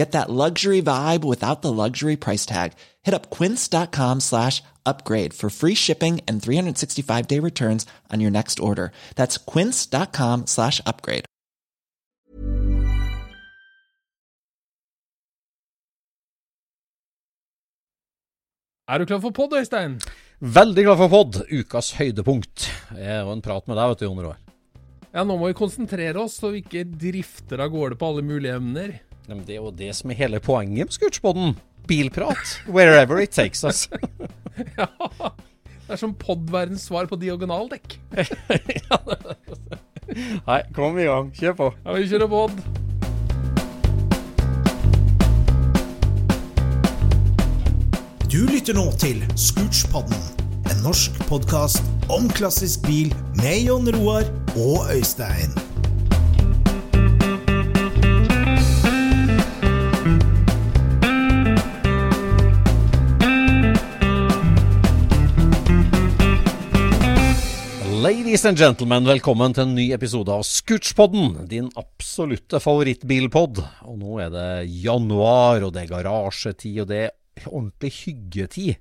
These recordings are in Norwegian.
Get that luxury vibe without the luxury price tag. Hit up quince.com slash upgrade for free shipping and 365 day returns on your next order. That's quince.com slash upgrade. Er du klar for pod, Øystein? Veldig klar for pod, ukas høydepunkt. Og en prat med deg, vet du, Jon Roar. Ja, nå må vi konsentrere oss, så vi ikke drifter av gårde på alle mulige emner. Men det er jo det som er hele poenget med Scootspoden. Bilprat. Wherever it takes us. ja, det er som podverdens svar på diagonaldekk. Nei, kom i gang. Kjør på. Ja, vi kjører pod. Du lytter nå til Scootspodden, en norsk podkast om klassisk bil med Jon Roar og Øystein. Ladies and gentlemen, velkommen til en ny episode av Scootspodden, din absolutte favorittbilpod. Og nå er det januar, og det er garasjetid, og det er ordentlig hyggetid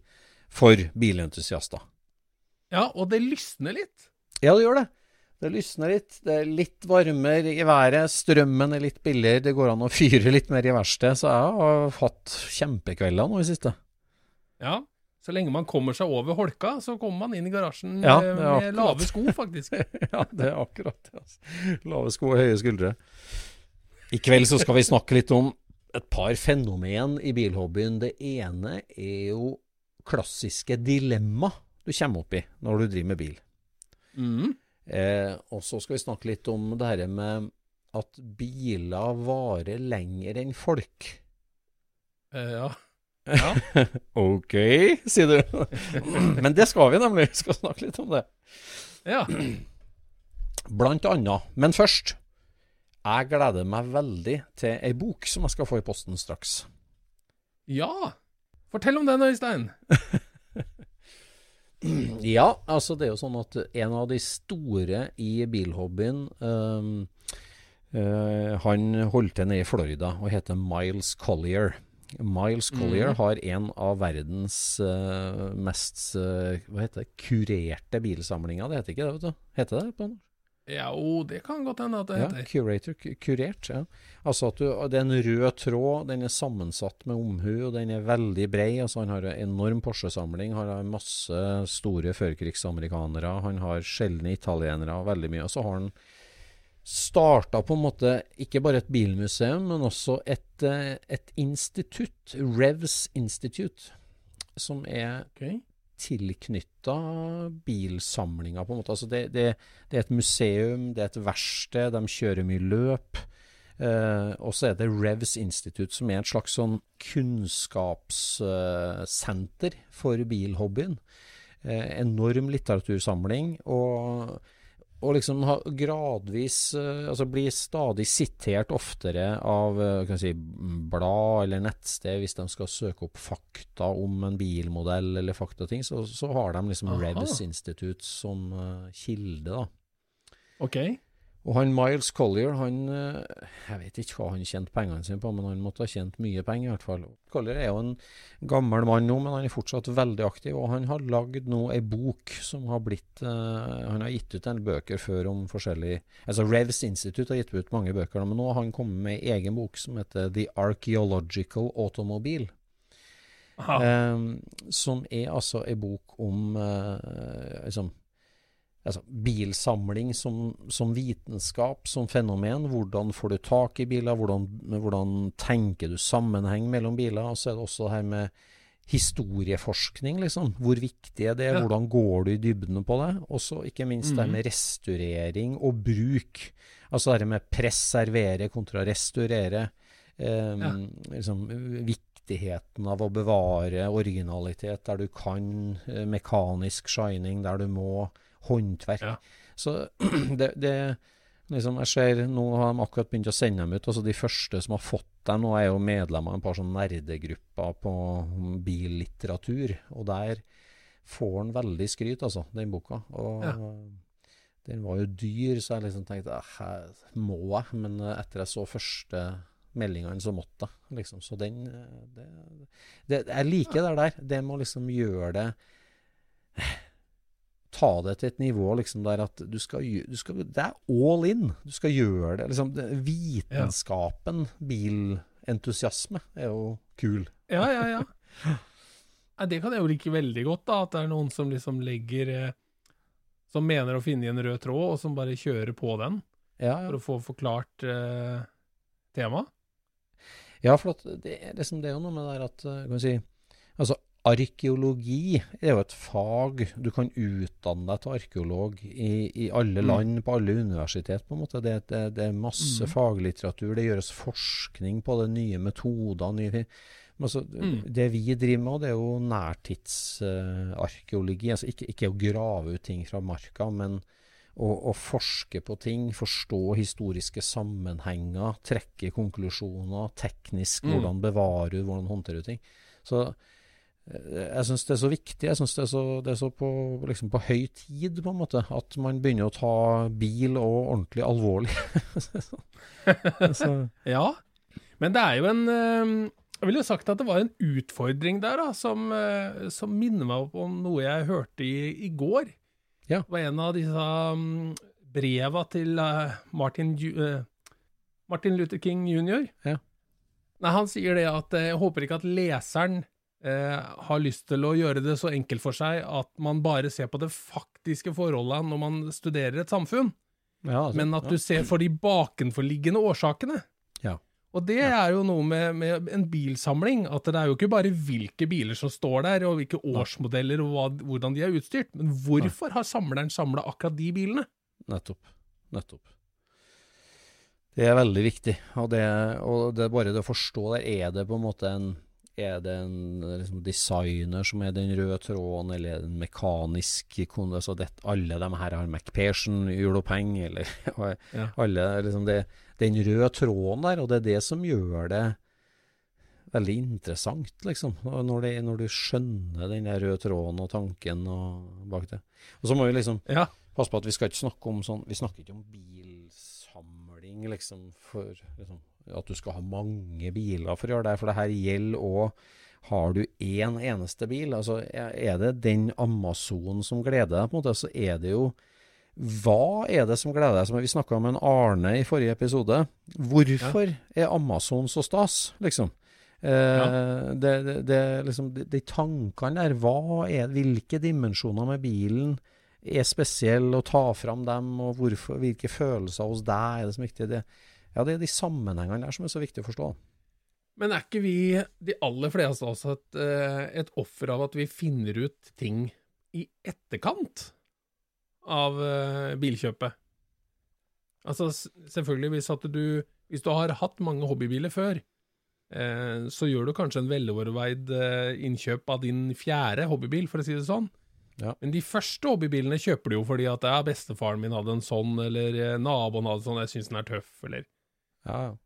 for bilentusiaster. Ja, og det lysner litt. Ja, det gjør det. Det lysner litt. Det er litt varmere i været. Strømmen er litt billigere. Det går an å fyre litt mer i verkstedet. Så jeg har hatt kjempekvelder nå i siste. Ja, så lenge man kommer seg over holka, så kommer man inn i garasjen Ja, med, lave sko, faktisk. ja, det er akkurat det. Altså. Lave sko og høye skuldre. I kveld så skal vi snakke litt om et par fenomen i bilhobbyen. Det ene er jo klassiske dilemma du kommer opp i når du driver med bil. Mm. Eh, og så skal vi snakke litt om det her med at biler varer lenger enn folk. Eh, ja. Ja. ok, sier du. Men det skal vi nemlig. Vi skal snakke litt om det. Ja. Blant annet. Men først. Jeg gleder meg veldig til ei bok som jeg skal få i posten straks. ja. Fortell om den, Øystein. Ja, altså det er jo sånn at en av de store i bilhobbyen um, uh, Han holdt til nede i Florida og heter Miles Collier. Miles Collier har en av verdens uh, mest uh, hva heter det, kurerte bilsamlinger. Det heter ikke det, vet du. Heter det på norsk? Ja, jo, det kan godt hende at det Ja, heter. curator, kurert. ja. Altså at du, det er en rød tråd, den er sammensatt med omhu, og den er veldig brei. Altså han har en enorm Porsche-samling, har masse store førkrigsamerikanere, han har sjeldne italienere, veldig mye. Og så har han starta på en måte ikke bare et bilmuseum, men også et, eh, et institutt, Revs Institute, som er okay. tilknytta bilsamlinga, på en måte. Altså det, det, det er et museum, det er et verksted, de kjører mye løp. Eh, og så er det Revs Institute, som er et slags sånn kunnskapssenter for bilhobbyen. Eh, enorm litteratursamling. Og, og liksom har gradvis eh, Altså blir stadig sitert oftere av eh, kan si, blad eller nettsted hvis de skal søke opp fakta om en bilmodell eller faktating, så, så har de liksom Aha. Revs Institute som eh, kilde, da. Ok. Og han Miles Collier, han eh, Jeg vet ikke hva han tjente pengene sine på, men han måtte ha tjent mye penger, i hvert fall. Collier er jo en gammel mann nå, men han er fortsatt veldig aktiv. Og han har lagd nå ei bok som har blitt uh, Han har gitt ut en bøker før om forskjellig Altså Revs Institute har gitt ut mange bøker, men nå har han kommet med ei egen bok som heter The Archaeological Automobile. Um, som er altså ei bok om uh, liksom altså, bilsamling som, som, vitenskap, som fenomen. Hvordan får du tak i biler? Hvordan, hvordan, tenker du sammenheng mellom biler? Og så er det også det her med historieforskning, liksom. Hvor viktig er det? Ja. Hvordan går du i dybden på det? Og så ikke minst mm. det med restaurering og bruk. Altså det med preservere kontra restaurere. Um, ja. liksom, viktigheten av å bevare originalitet der du kan. Eh, mekanisk shining der du må håndverk. Ja. Så det, det liksom, jeg ser, Nå har de akkurat begynt å sende dem ut. altså De første som har fått dem nå, er jo medlemmer av en par sånne nerdegrupper på billitteratur. Og der får han veldig skryt, altså, den boka. Og ja. den var jo dyr, så jeg liksom tenkte her må jeg? Men etter jeg så første meldingene, så måtte jeg. Liksom. Så den det, det, Jeg liker det der. Det må liksom gjøre det ta det til et nivå liksom der at du skal, du skal, Det er all in. Du skal gjøre det. Liksom, det, vitenskapen, ja. bilentusiasme, er jo kul. Ja, ja, ja. Det kan jeg jo like veldig godt, da. At det er noen som liksom legger eh, Som mener å finne en rød tråd, og som bare kjører på den. Ja, ja. For å få forklart eh, temaet. Ja, for det, liksom, det, er jo noe med det der at eh, kan vi si, Altså, Arkeologi er jo et fag du kan utdanne deg til arkeolog i, i alle mm. land, mm. på alle universitet. på en måte. Det, det, det er masse mm. faglitteratur, det gjøres forskning på det, nye metoder. nye. Altså, mm. Det vi driver med, det er jo nærtidsarkeologi. Uh, altså ikke, ikke, å grave ut ting fra marka, men å, å, forske på ting, forstå historiske sammenhenger, trekke konklusjoner, teknisk, mm. hvordan bevarer du, hvordan håndterer du ting. Så jeg syns det er så viktig. Jeg syns det er så, det er så på, liksom på, høy tid, på en måte, at man begynner å ta bil og ordentlig alvorlig. ja, men det er jo en ehm, Jeg ville jo sagt at det var en utfordring der, da, som, eh, som minner meg om noe jeg hørte i, i går. Ja. Det var en av disse um, breva til uh, Martin, uh, Martin Luther King jr. Ja. Nei, han sier det at jeg håper ikke at leseren eh, har lyst til å gjøre det så enkelt for seg at man bare ser på det faktiske forholdet når man studerer et samfunn, ja, altså, men at du ser for de bakenforliggende årsakene. Ja. Og det er jo noe med, med, en bilsamling, at det er jo ikke bare hvilke biler som står der, og hvilke årsmodeller og hva, hvordan de er utstyrt, men hvorfor har samleren samla akkurat de bilene? Nettopp. Nettopp. Det er veldig viktig, og det, og det bare det å forstå der, er det på en måte en er det en liksom, designer som er den røde tråden, eller er det en mekanisk altså det, Alle de her har MacPherson, Europeng, eller ja. alle liksom det, Den røde tråden der, og det er det som gjør det veldig interessant, liksom. Når, det, når du skjønner den der røde tråden og tanken og bak det. Og så må vi liksom ja. passe på at vi skal ikke snakke om sånn Vi snakker ikke om bilsamling, liksom, for liksom at du skal ha mange biler for å gjøre det. For det her gjelder òg har du én en eneste bil, altså er det den Amazon som gleder deg, på en måte, så er det jo Hva er det som gleder deg? Som vi snakka med en Arne i forrige episode. Hvorfor ja. er Amazon så stas, liksom? Eh, ja. det, det, det, liksom, de tankene der, hva er, hvilke dimensjoner med bilen er spesielle, å ta fram dem, og hvorfor, hvilke følelser hos deg er det som er viktig? Det, ja, det er de sammenhengene der som er så viktig å forstå. Men er ikke vi, de aller fleste av oss, et, eh, et offer av at vi finner ut ting i etterkant av uh, bilkjøpet? Altså, selvfølgelig, hvis, du, hvis du har hatt mange hobbybiler før, uh, så gjør du kanskje en veloverveid innkjøp av din fjerde hobbybil, for å si det sånn. Ja. Men de første hobbybilene kjøper du jo fordi at ja, bestefaren min hadde en sånn, eller naboen hadde en sånn, jeg syns den er tøff, eller ja, ja.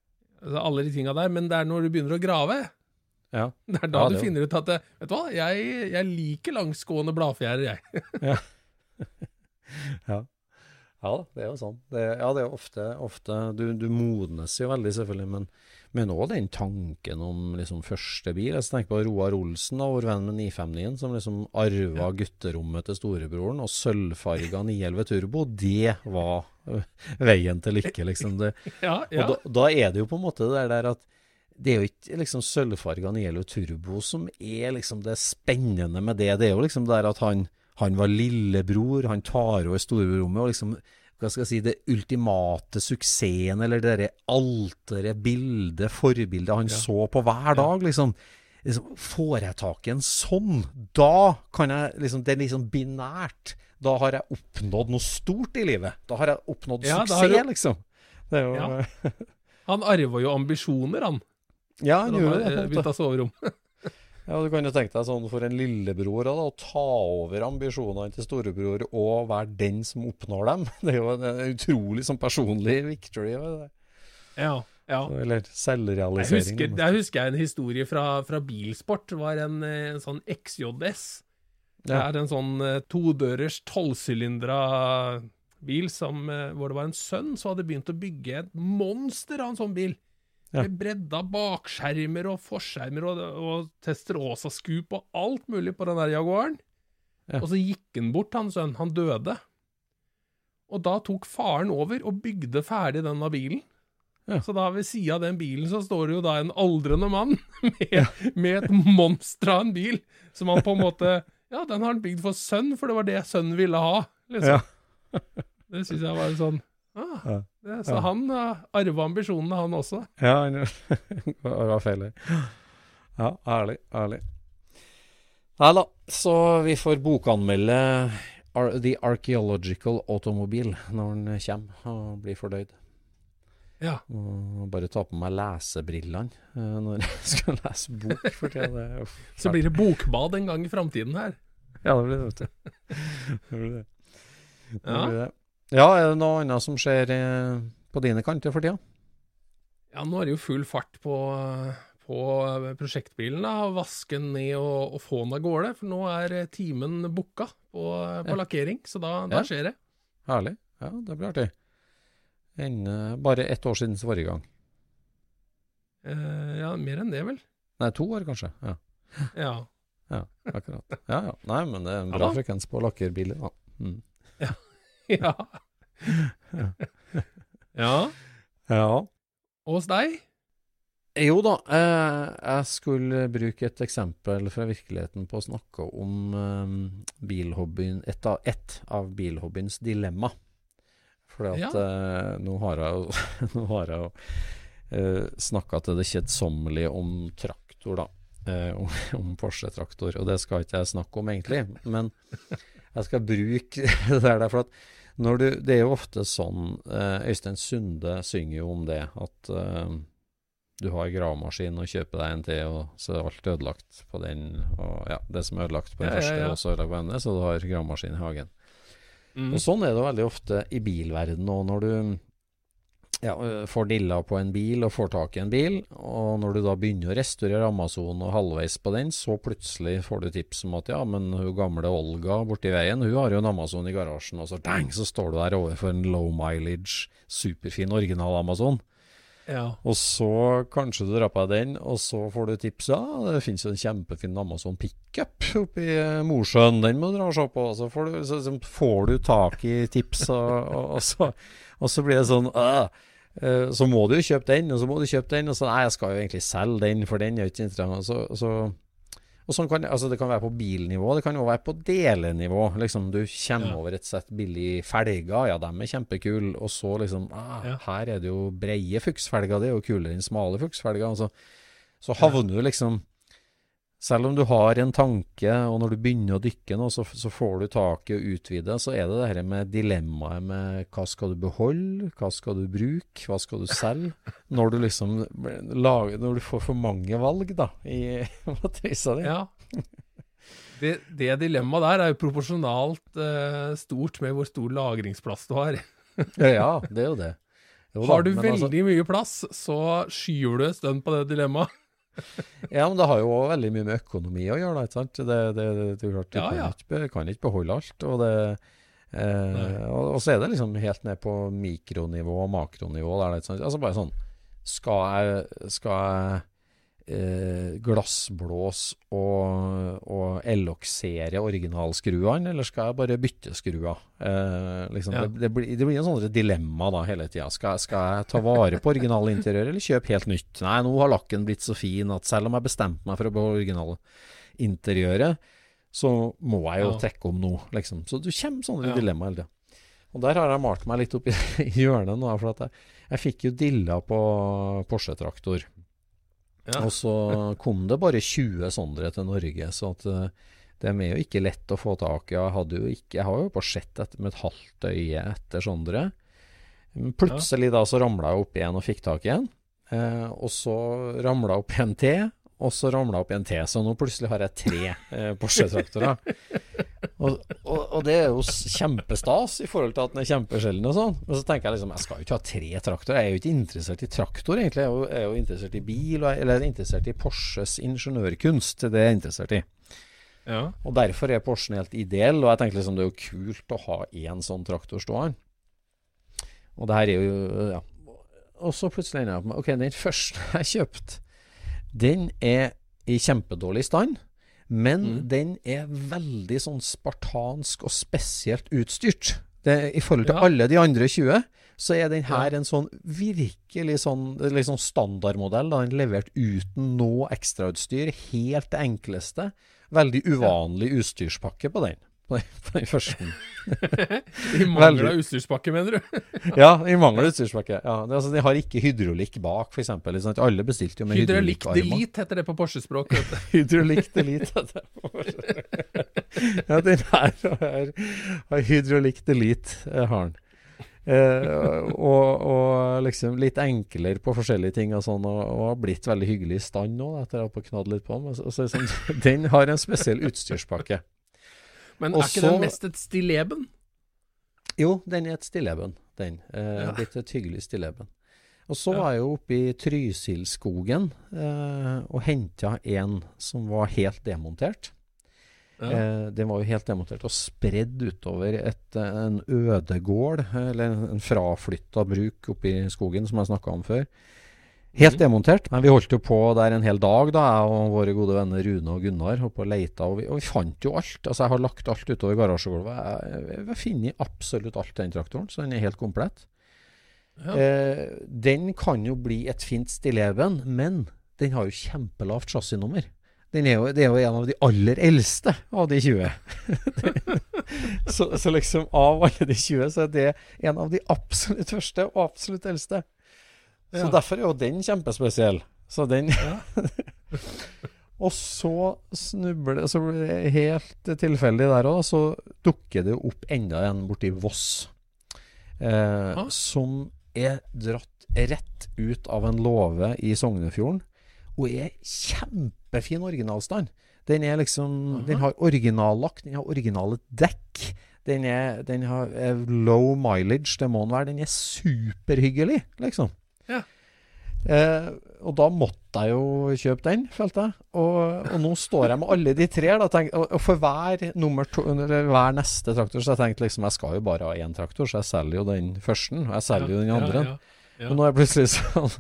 Altså, alle de tinga der. Men det er når du begynner å grave. Ja. Det er da ja, du finner ut at Vet du hva, jeg, jeg liker langsgående bladfjærer, jeg. ja. ja. Ja, det er jo sånn. Det, ja, det er ofte, ofte du, du, modnes jo veldig, selvfølgelig, men, men også den tanken om liksom første bil. Jeg tenker på Roar Olsen, da, vår venn med 959, som liksom arva gutterommet til storebroren, og sølvfarga 911 Turbo, det var veien til lykke, liksom. Det, ja, ja. Og da, da, er det jo på en måte det der at det er jo ikke liksom sølvfarga Nielo Turbo som er liksom det spennende med det. Det er jo liksom der at han han var lillebror, han tar over storebrorrommet. og liksom, hva skal jeg si, Det ultimate suksessen, eller det alteret, bildet, forbildet han ja. så på hver dag, liksom. liksom. Får jeg tak i en sånn, da kan jeg liksom Det er liksom binært. Da har jeg oppnådd noe stort i livet. Da har jeg oppnådd ja, suksess, du... liksom. Det er jo ja. Han arva jo ambisjoner, han. Ja, han gjorde det. Bytta soverom. Ja, Du kan jo tenke deg sånn for en lillebror da, å ta over ambisjonene til storebror og være den som oppnår dem. Det er jo en, en utrolig sånn personlig victory. Ja, ja. Eller selvrealisering. Jeg husker, jeg husker en historie fra, fra Bilsport. Det var en, en sånn XJS. Det er en sånn uh, todørers tolvsylindra bil som, uh, hvor det var en sønn som hadde begynt å bygge et monster av en sånn bil. Ja. Med bredda bakskjermer og forskjermer og, og Testerosa-skup og alt mulig på den der Jaguaren. Ja. Og så gikk han bort, han sønnen. Han døde. Og da tok faren over og bygde ferdig denne bilen. Ja. Så da ved sida av den bilen så står det jo da en aldrende mann med, med et monster av en bil, som han på en måte Ja, den har han bygd for sønn, for det var det sønnen ville ha, liksom. Det syns jeg var sånn ah. Det, så ja. han uh, arva ambisjonene, han også. Ja, han arva feil Ja, ærlig. Ærlig. Nei da, så vi får bokanmelde Ar The Archaeological Automobile når den kommer og blir fordøyd. Ja. Og bare ta på meg lesebrillene uh, når jeg skal lese bok tida. Så blir det bokbad en gang i framtiden her. Ja, det blir det, vet du. det blir det. det, blir det. Ja, er det noe annet som skjer eh, på dine kanter for tida? Ja, nå er det jo full fart på, på prosjektbilen. da, Vaske den ned og, og, få den av gårde. For nå er eh, timen booka på, på ja. lakkering, så da, da ja. skjer det. Herlig. Ja, det blir artig. En, uh, bare ett år siden forrige gang. Uh, ja, mer enn det, vel. Nei, to år kanskje. Ja. ja. ja akkurat. Ja, ja. Nei, men det er en bra frekvens på lakkerbiler. Ja. Mm. ja. ja. ja. Ja. Og hos deg? Jo da, eh, jeg skulle bruke et eksempel fra virkeligheten på å snakke om eh, bilhobbyen et av, et av bilhobbyens dilemma. For ja. eh, nå har jeg nå har jeg eh, snakka til det kjedsommelige om traktor, da. Eh, om, om Porsche-traktor. Og det skal ikke jeg snakke om, egentlig. Men jeg skal bruke det der, for at når du, det er jo ofte sånn eh, Øystein Sunde synger jo om det, at eh, du har gravemaskin og kjøper deg en til, og så er alt ødelagt på den. Og ja, det som er ødelagt på den ja, første, ja, ja. også ødelagt på denne, så du har gravemaskin i hagen. Mm. Og sånn er det veldig ofte i bilverdenen òg, når du ja, får dilla på en bil og får tak i en bil, og når du da begynner å restaurere Amazon og halvveis på den, så plutselig får du tips om at ja, men hun gamle Olga borti veien, hun har jo en Amazon i garasjen, og så dang, så står du der overfor en low mileage, superfin original Amazon. Ja. Og så kanskje du drar på deg den, og så får du tips ja, det finnes jo en kjempefin Amazon pickup oppe i Mosjøen, den må du dra og se på. Så får du, så, så får du tak i tips, og, og, og, så, og så blir det sånn øh, så må du jo kjøpe den, og så må du kjøpe den, og så nei, jeg skal jo egentlig selge den, for den er jo ikke interessant. Så, så, og sånn kan, altså det kan være på bilnivå, det kan jo være på delenivå. Liksom, du kommer ja. over et sett billige felger, ja, dem er kjempekule, og så liksom ah, ja. Her er det jo breie fuksfelger, det er jo kulere enn smale fuksfelger. Så, så havner du liksom selv om du har en tanke, og når du begynner å dykke nå, så, så får du taket og utvide, så er det det her med dilemmaet med hva skal du beholde, hva skal du bruke, hva skal du selge? Når du liksom lager, Når du får for mange valg, da, i matrisa di. Ja. Det, det, dilemmaet der er jo proporsjonalt eh, stort med hvor stor lagringsplass du har. ja, det er jo det. Jo, har du altså veldig altså, mye plass, så skyver du en stund på det dilemmaet ja, men det har jo veldig mye med økonomi å gjøre, da, ikke sant. Det, det, det, det klart, du ja, kan, ja. Ikke, kan, Ikke, beholde alt. Og det Eh, og, og, så er det liksom helt ned på mikronivå og makronivå. Der altså bare sånn Skal jeg, skal jeg eh, glassblås og, og eloksere originalskruene, eller skal jeg bare bytte skruer? Eh, liksom, ja. det, det, blir, det, blir en sånn dilemma da hele tida. Skal, skal, jeg ta vare på originalinteriøret, eller kjøpe helt nytt? Nei, nå har lakken blitt så fin at selv om jeg bestemte meg for å beholde originalinteriøret, så må jeg jo ja. trekke om nå, liksom. Så du kommer sånne ja. dilemmaer hele tida. Og der har jeg malt meg litt opp i hjørnet nå, for jeg, jeg fikk jo dilla på Porsche-traktor. Ja. Og så kom det bare 20 sånne til Norge, så at uh, det er jo ikke lett å få tak i. Jeg, hadde jo ikke, jeg har jo bare sett etter med et halvt øye etter sånne. Plutselig da så ramla jeg opp igjen og fikk tak i en. Uh, og så ramla jeg opp en til, og så ramla jeg opp i en T. Så nå plutselig har jeg tre eh, Porsche-traktorer. Og, og, og, det er jo kjempestas i forhold til at den er kjempesjelden og sånn. Men så tenker jeg liksom, jeg skal jo ikke ha tre traktorer. Jeg er jo ikke interessert i traktor, egentlig. Jeg er jo, jeg er jo interessert i bil, og, eller jeg er interessert i Porsches ingeniørkunst. Det er jeg interessert i. Ja. Og derfor er Porschen helt ideell. Og jeg tenker liksom det er jo kult å ha én sånn traktor stående. Og det her er jo Ja. Og så plutselig ender jeg opp med Ok, den første jeg kjøpte den er i kjempedårlig stand, men mm. den er veldig sånn spartansk og spesielt utstyrt. Det, I forhold til ja. alle de andre 20, så er den her ja. en sånn virkelig sånn, liksom standardmodell. Da. Den er levert uten noe ekstrautstyr. Helt det enkleste. Veldig uvanlig utstyrspakke på den den første. I mangel av utstyrspakke, mener du? ja, i mangel av utstyrspakke. Ja, det, altså, de har ikke hydraulikk bak, f.eks. Liksom. Alle bestilte jo med hydraulikk. Hydraulikk delete heter det på Porsche-språk. hydraulikk delete heter det på Porsche. ja, den her har hydraulikk delete, eh, har den. Eh, og, og, liksom litt enklere på forskjellige ting og sånn, og, og har blitt veldig hyggelig i stand nå, etter å ha knadd litt på den. Så, så, så, den har en spesiell utstyrspakke. Men er ikke den mest et stilleben? Jo, den er et stilleben, den. Eh, ja. Litt et hyggelig stilleben. Og så ja. var jeg jo oppe i Trysilskogen eh, og henta en som var helt demontert. Ja. Eh, den var jo helt demontert og spredd utover et, en ødegård, eller en fraflytta bruk oppe i skogen, som jeg snakka om før. Helt demontert. Men vi holdt jo på der en hel dag, da, jeg og våre gode venner Rune og Gunnar. Holdt på og leita, og vi, og vi, fant jo alt. Altså, jeg har lagt alt utover garasjegulvet. Jeg har funnet absolutt alt den traktoren, så den er helt komplett. Ja. Eh, den kan jo bli et fint stilleben, men den har jo kjempelavt chassisnummer. Den er jo, det er jo en av de aller eldste av de 20. så, så, liksom av alle de 20, så er det en av de absolutt første og absolutt eldste. Så derfor er jo den kjempespesiell. Så den ja. Og så snubler det Så blir det helt tilfeldig der òg, så dukker det opp enda en borti Voss. Eh. Som er dratt rett ut av en låve i Sognefjorden. Og er kjempefin originalstand. Den er liksom Aha. Den har originallakt, den har originale dekk. Den, er, den har low mileage, det må den være. Den er superhyggelig, liksom. Ja. Eh, og da måtte jeg jo kjøpe den, følte jeg. Og, og nå står jeg med alle de tre. Da, tenk, og, og, for hver, to, hver neste traktor så jeg tenkte liksom jeg skal jo bare ha én traktor, så jeg selger jo den første. Og jeg selger jo den andre. Ja, ja, ja. Men nå er jeg plutselig sånn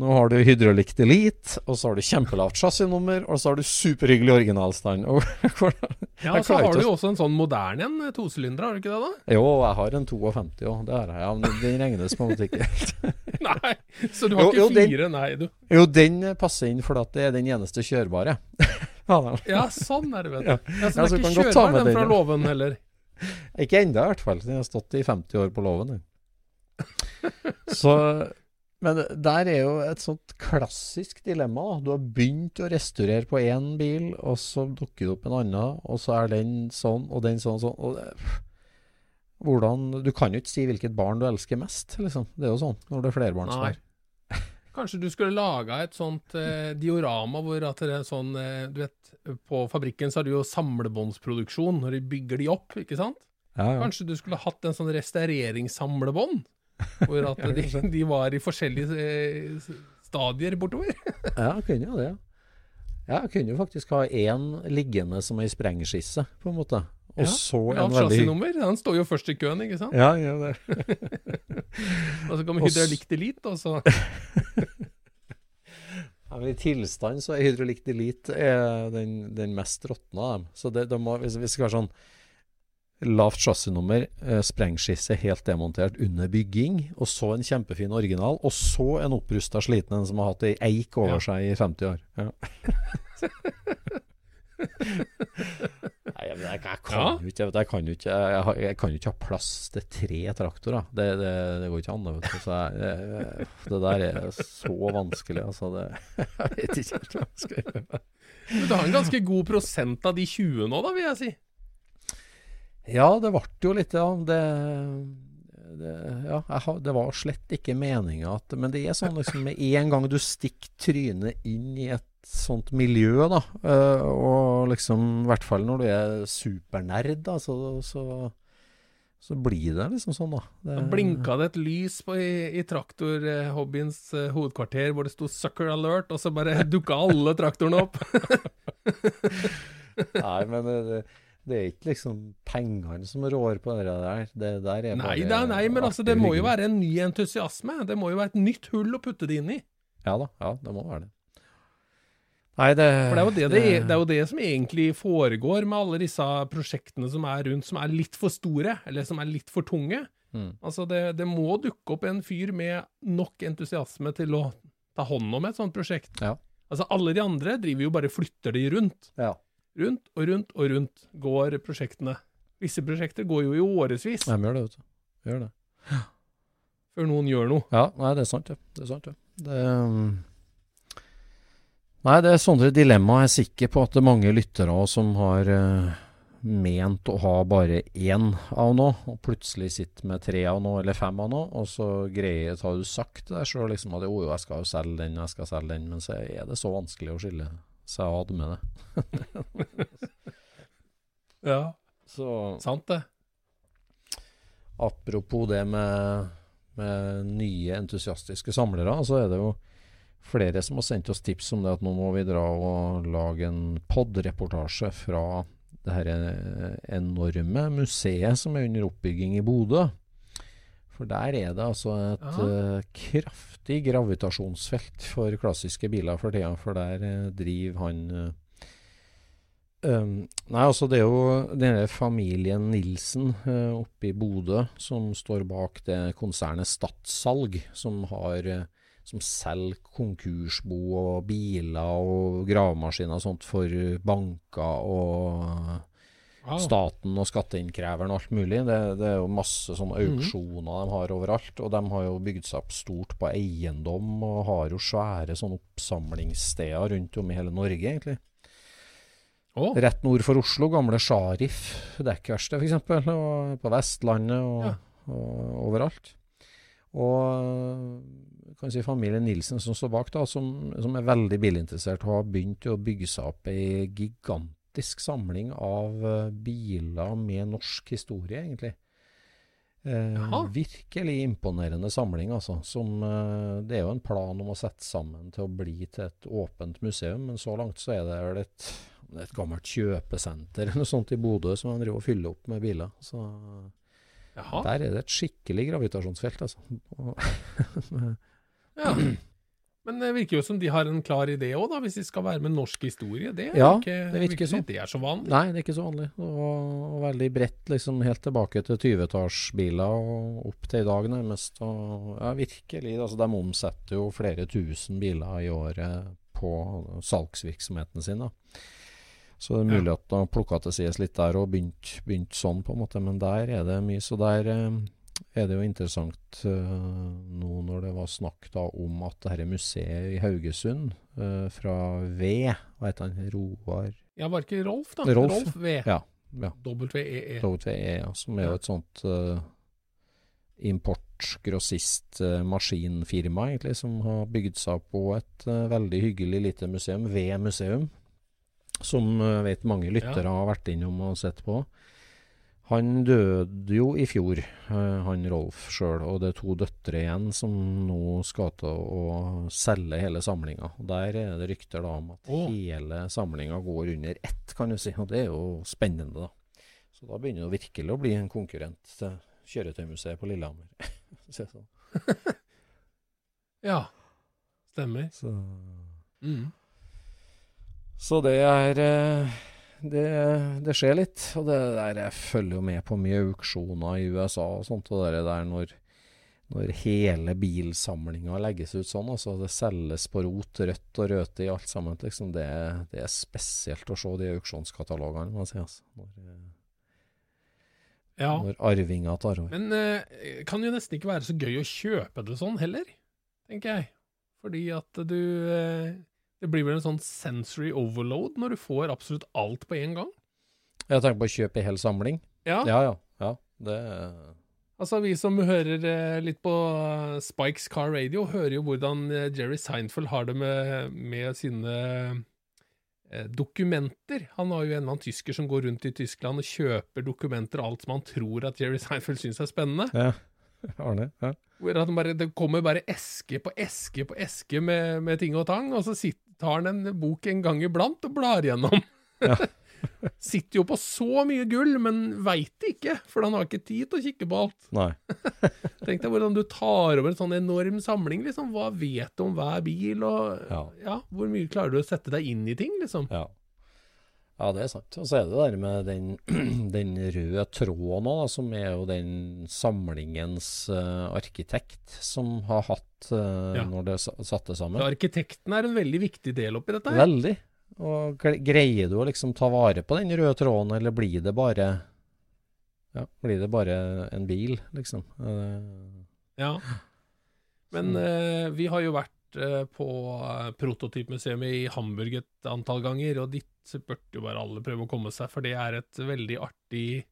nå har du hydraulikk delete, og så har du kjempelavt chassisnummer, og så har du superhyggelig originalstand. ja, og så har du jo også en sånn moderne en, eh, tosylinder, har du ikke det da? Jo, jeg har en 52 òg, det har jeg. Ja, men den regnes på en måte ikke helt. nei, så du har jo, ikke jo, fire, den, nei du? Jo, den passer inn fordi det er den eneste kjørbare. ja, sånn er det, vet du. Ja. Ja, så den er ikke kjørbar, den fra låven heller? Ikke ennå, i hvert fall. Den har stått i 50 år på låven. Så men der er jo et sånt klassisk dilemma. Da. Du har begynt å restaurere på én bil, og så dukker det opp en annen, og så er den sånn, og den sånn, sånn. Og det, hvordan, du kan jo ikke si hvilket barn du elsker mest, liksom. Det er jo sånn når det er flerbarnsfar. Kanskje du skulle laga et sånt eh, diorama hvor at det er sånn eh, Du vet, på fabrikken så har du jo samlebåndsproduksjon når de bygger de opp, ikke sant? Ja, ja. Kanskje du skulle hatt en sånn restaureringssamlebånd? Hvor at de, de, var i forskjellige eh, stadier bortover. ja, kunne jo det. Ja, kunne jo faktisk ha én liggende som ei sprengskisse, på en måte. Og Ja, så Ja, en veldig Chassisnummer. Han står jo først i køen, ikke sant? Ja, ja, det. Og så kommer hydraulikk delete, og så Ja, men I tilstand så er hydraulikk delete er den, den mest råtna av dem. Så det, det må, hvis vi skal være sånn lavt chassisnummer, eh, sprengskisse helt demontert under bygging, og så en kjempefin original, og så en opprusta sliten en som har hatt ei eik over Ja. seg i 50 år. Ja. Nei, men jeg, jeg kan Ja. jo ikke, jeg, kan jo ikke jeg, jeg jo ikke ha plass til tre traktorer. Det, det, det går ikke an. det, Vet du. Så jeg, jeg, det der er så vanskelig, altså. Det, jeg vet ikke helt hva jeg skal gjøre. Men Du har en ganske god prosent av de 20 nå, da, vil jeg si. Ja, det ble jo litt, av Det, det, ja, jeg det var slett ikke meninga at Men det er sånn liksom med en gang du stikker trynet inn i et sånt miljø, da, øh, og liksom I hvert fall når du er supernerd, da, så, så, så blir det liksom sånn, da. Det, Da blinka det et lys på, i, i traktorhobbyens eh, hovedkvarter hvor det sto 'sucker alert', og så bare dukka alle traktorene opp. Nei, men det, det, er ikke liksom pengene som rår på det der. Det der er Nei, bare nei, men altså, det må jo være en ny entusiasme. Det må jo være et nytt hull å putte det inn i. Ja da, ja, det må være det. Nei, det For det er, det, det, det er jo det som egentlig foregår med alle disse prosjektene som er rundt, som er litt for store, eller som er litt for tunge. Mm. Altså, det, det må dukke opp en fyr med nok entusiasme til å ta hånd om et sånt prosjekt. Ja. Altså, alle de andre driver jo bare flytter de rundt. Ja. Rundt og rundt og rundt går prosjektene. Visse prosjekter går jo i årevis De gjør det, vet du. Gjør det. før noen gjør noe. Ja, nei, det er sant, det. Det er sant, det. det um... Nei, det er sånne dilemmaer jeg er sikker på at det er mange lyttere som har uh, ment å ha bare én av noe, og plutselig sitter med tre av noe eller fem av noe, og så greier så har du sagt det der sjøl liksom at jo, jeg skal jo selge den, jeg skal selge den, men så er det så vanskelig å skille seg ad med det. Ja, Så sant det. Apropos det med, med nye entusiastiske samlere, så er det jo flere som har sendt oss tips om det at nå må vi dra og lage en podreportasje fra det her enorme museet som er under oppbygging i Bodø. For der er det altså et eh, kraftig gravitasjonsfelt for klassiske biler for tida, for der uh, driver han uh, Um, nei, altså det er jo denne familien Nilsen uh, oppe i Bodø som står bak det konsernet Statssalg, som har uh, som selger konkursbo og biler og gravemaskiner og sånt for banker og. Staten og skatteinnkreveren og alt mulig. Det, det er jo masse sånne auksjoner de har overalt. Og de har jo bygd seg opp stort på eiendom og har jo svære sånne oppsamlingssteder rundt om i hele Norge, egentlig. Oh. Rett nord for Oslo, gamle Sharif dekkverksted f.eks. På Vestlandet og, Ja. og overalt. Og kan si familien Nilsen som står bak, da, som, som er veldig bilinteressert, har begynt å bygge seg opp ei gigantisk samling av eh, biler med norsk historie, egentlig. Eh, virkelig imponerende samling, altså. Som, eh, det er jo en plan om å sette sammen til å bli til et åpent museum, men så langt så er det vel et, et gammelt kjøpesenter eller noe sånt i Bodø som man driver og fyller opp med biler. Så jaha. der er det et skikkelig gravitasjonsfelt, altså. Ja. Men det virker jo som de har en klar idé òg, hvis de skal være med norsk historie. Det, er Ja, ikke, det virker sånn. Det er så vanlig. Nei, det er ikke så vanlig. Og, veldig bredt, liksom helt tilbake til 20-tallsbiler og opp til i dag, nærmest. Og ja, virkelig. Altså, de omsetter jo flere tusen biler i året på salgsvirksomheten sin. da. Så det er mulig at de har plukka til sides litt der og begynt, begynt sånn, på en måte. Men der er det mye. Så der eh, er det jo interessant uh, nå når det var snakk da om at dette museet i Haugesund, uh, fra V, hva heter han, Roar Ja, var ikke Rolf, da? Rolf, V. Ja. ja. WEE. -E, ja, som er jo et sånt uh, import-grossist-maskinfirma, egentlig, som har bygd seg på et veldig hyggelig lite museum, V museum, som vet mange lyttere har vært innom og sett på. Han døde jo i fjor, eh, han Rolf sjøl, og det er to døtre igjen som nå skal til å selge hele samlinga. Der er det rykter da om at oh. hele samlinga går under ett, kan du si. Og det er jo spennende, da. Så da begynner det virkelig å bli en konkurrent til Kjøretøymuseet på Lillehammer. Så, sånn. Ja. Stemmer. så, Mm. så det er eh, det, det skjer litt. Og det der jeg følger jo med på mye auksjoner i USA og sånt. Og det der når, når hele bilsamlinga legges ut sånn, altså det selges på rot, rødt og røte i alt sammen, liksom, det, det er spesielt å se de auksjonskatalogene, må jeg si. Altså. Når, eh, Ja. når arvinger tar over. Men eh, kan jo nesten ikke være så gøy å kjøpe det sånn heller, tenker jeg. Fordi at du eh, Det blir vel en sånn sensory overload når du får absolutt alt på en gang. Jeg tenker på å kjøpe hel samling. Ja. Ja, ja. ja det Altså, vi som hører eh, litt på eh, Spikes Car Radio, hører jo hvordan eh, Jerry Seinfeld har det med, med sine dokumenter. Han har jo en eller annen tysker som går rundt i Tyskland og kjøper dokumenter og alt som han tror at Jerry Seinfeld syns er spennende. Ja. Arne? Ja. Hvor at bare, det kommer bare eske på eske på eske med, med ting og tang, og så sitter, tar han en bok en gang iblant og blar gjennom. sitter jo på så mye gull, men veit ikke, for han har ikke tid til å kikke på alt. Nei. Tenk deg hvordan du tar over en sånn enorm samling, liksom. Hva vet du om hver bil, og Ja. ja, hvor mye klarer du å sette deg inn i ting, liksom? Ja. Ja, det er sant. Og så er det der med den, den røde tråden òg, som er jo den samlingens uh, arkitekt som har hatt uh, Ja. når det sa- satte sammen. Arkitekten er en veldig viktig del oppi dette her. Veldig. Og greier du å liksom ta vare på den røde tråden, eller blir det bare Ja, blir det bare en bil, liksom? Uh, Ja. Men vi har jo vært på eh, Prototypmuseet i Hamburg et antall ganger, og dit burde jo bare alle prøve å komme seg, for det er et veldig artig,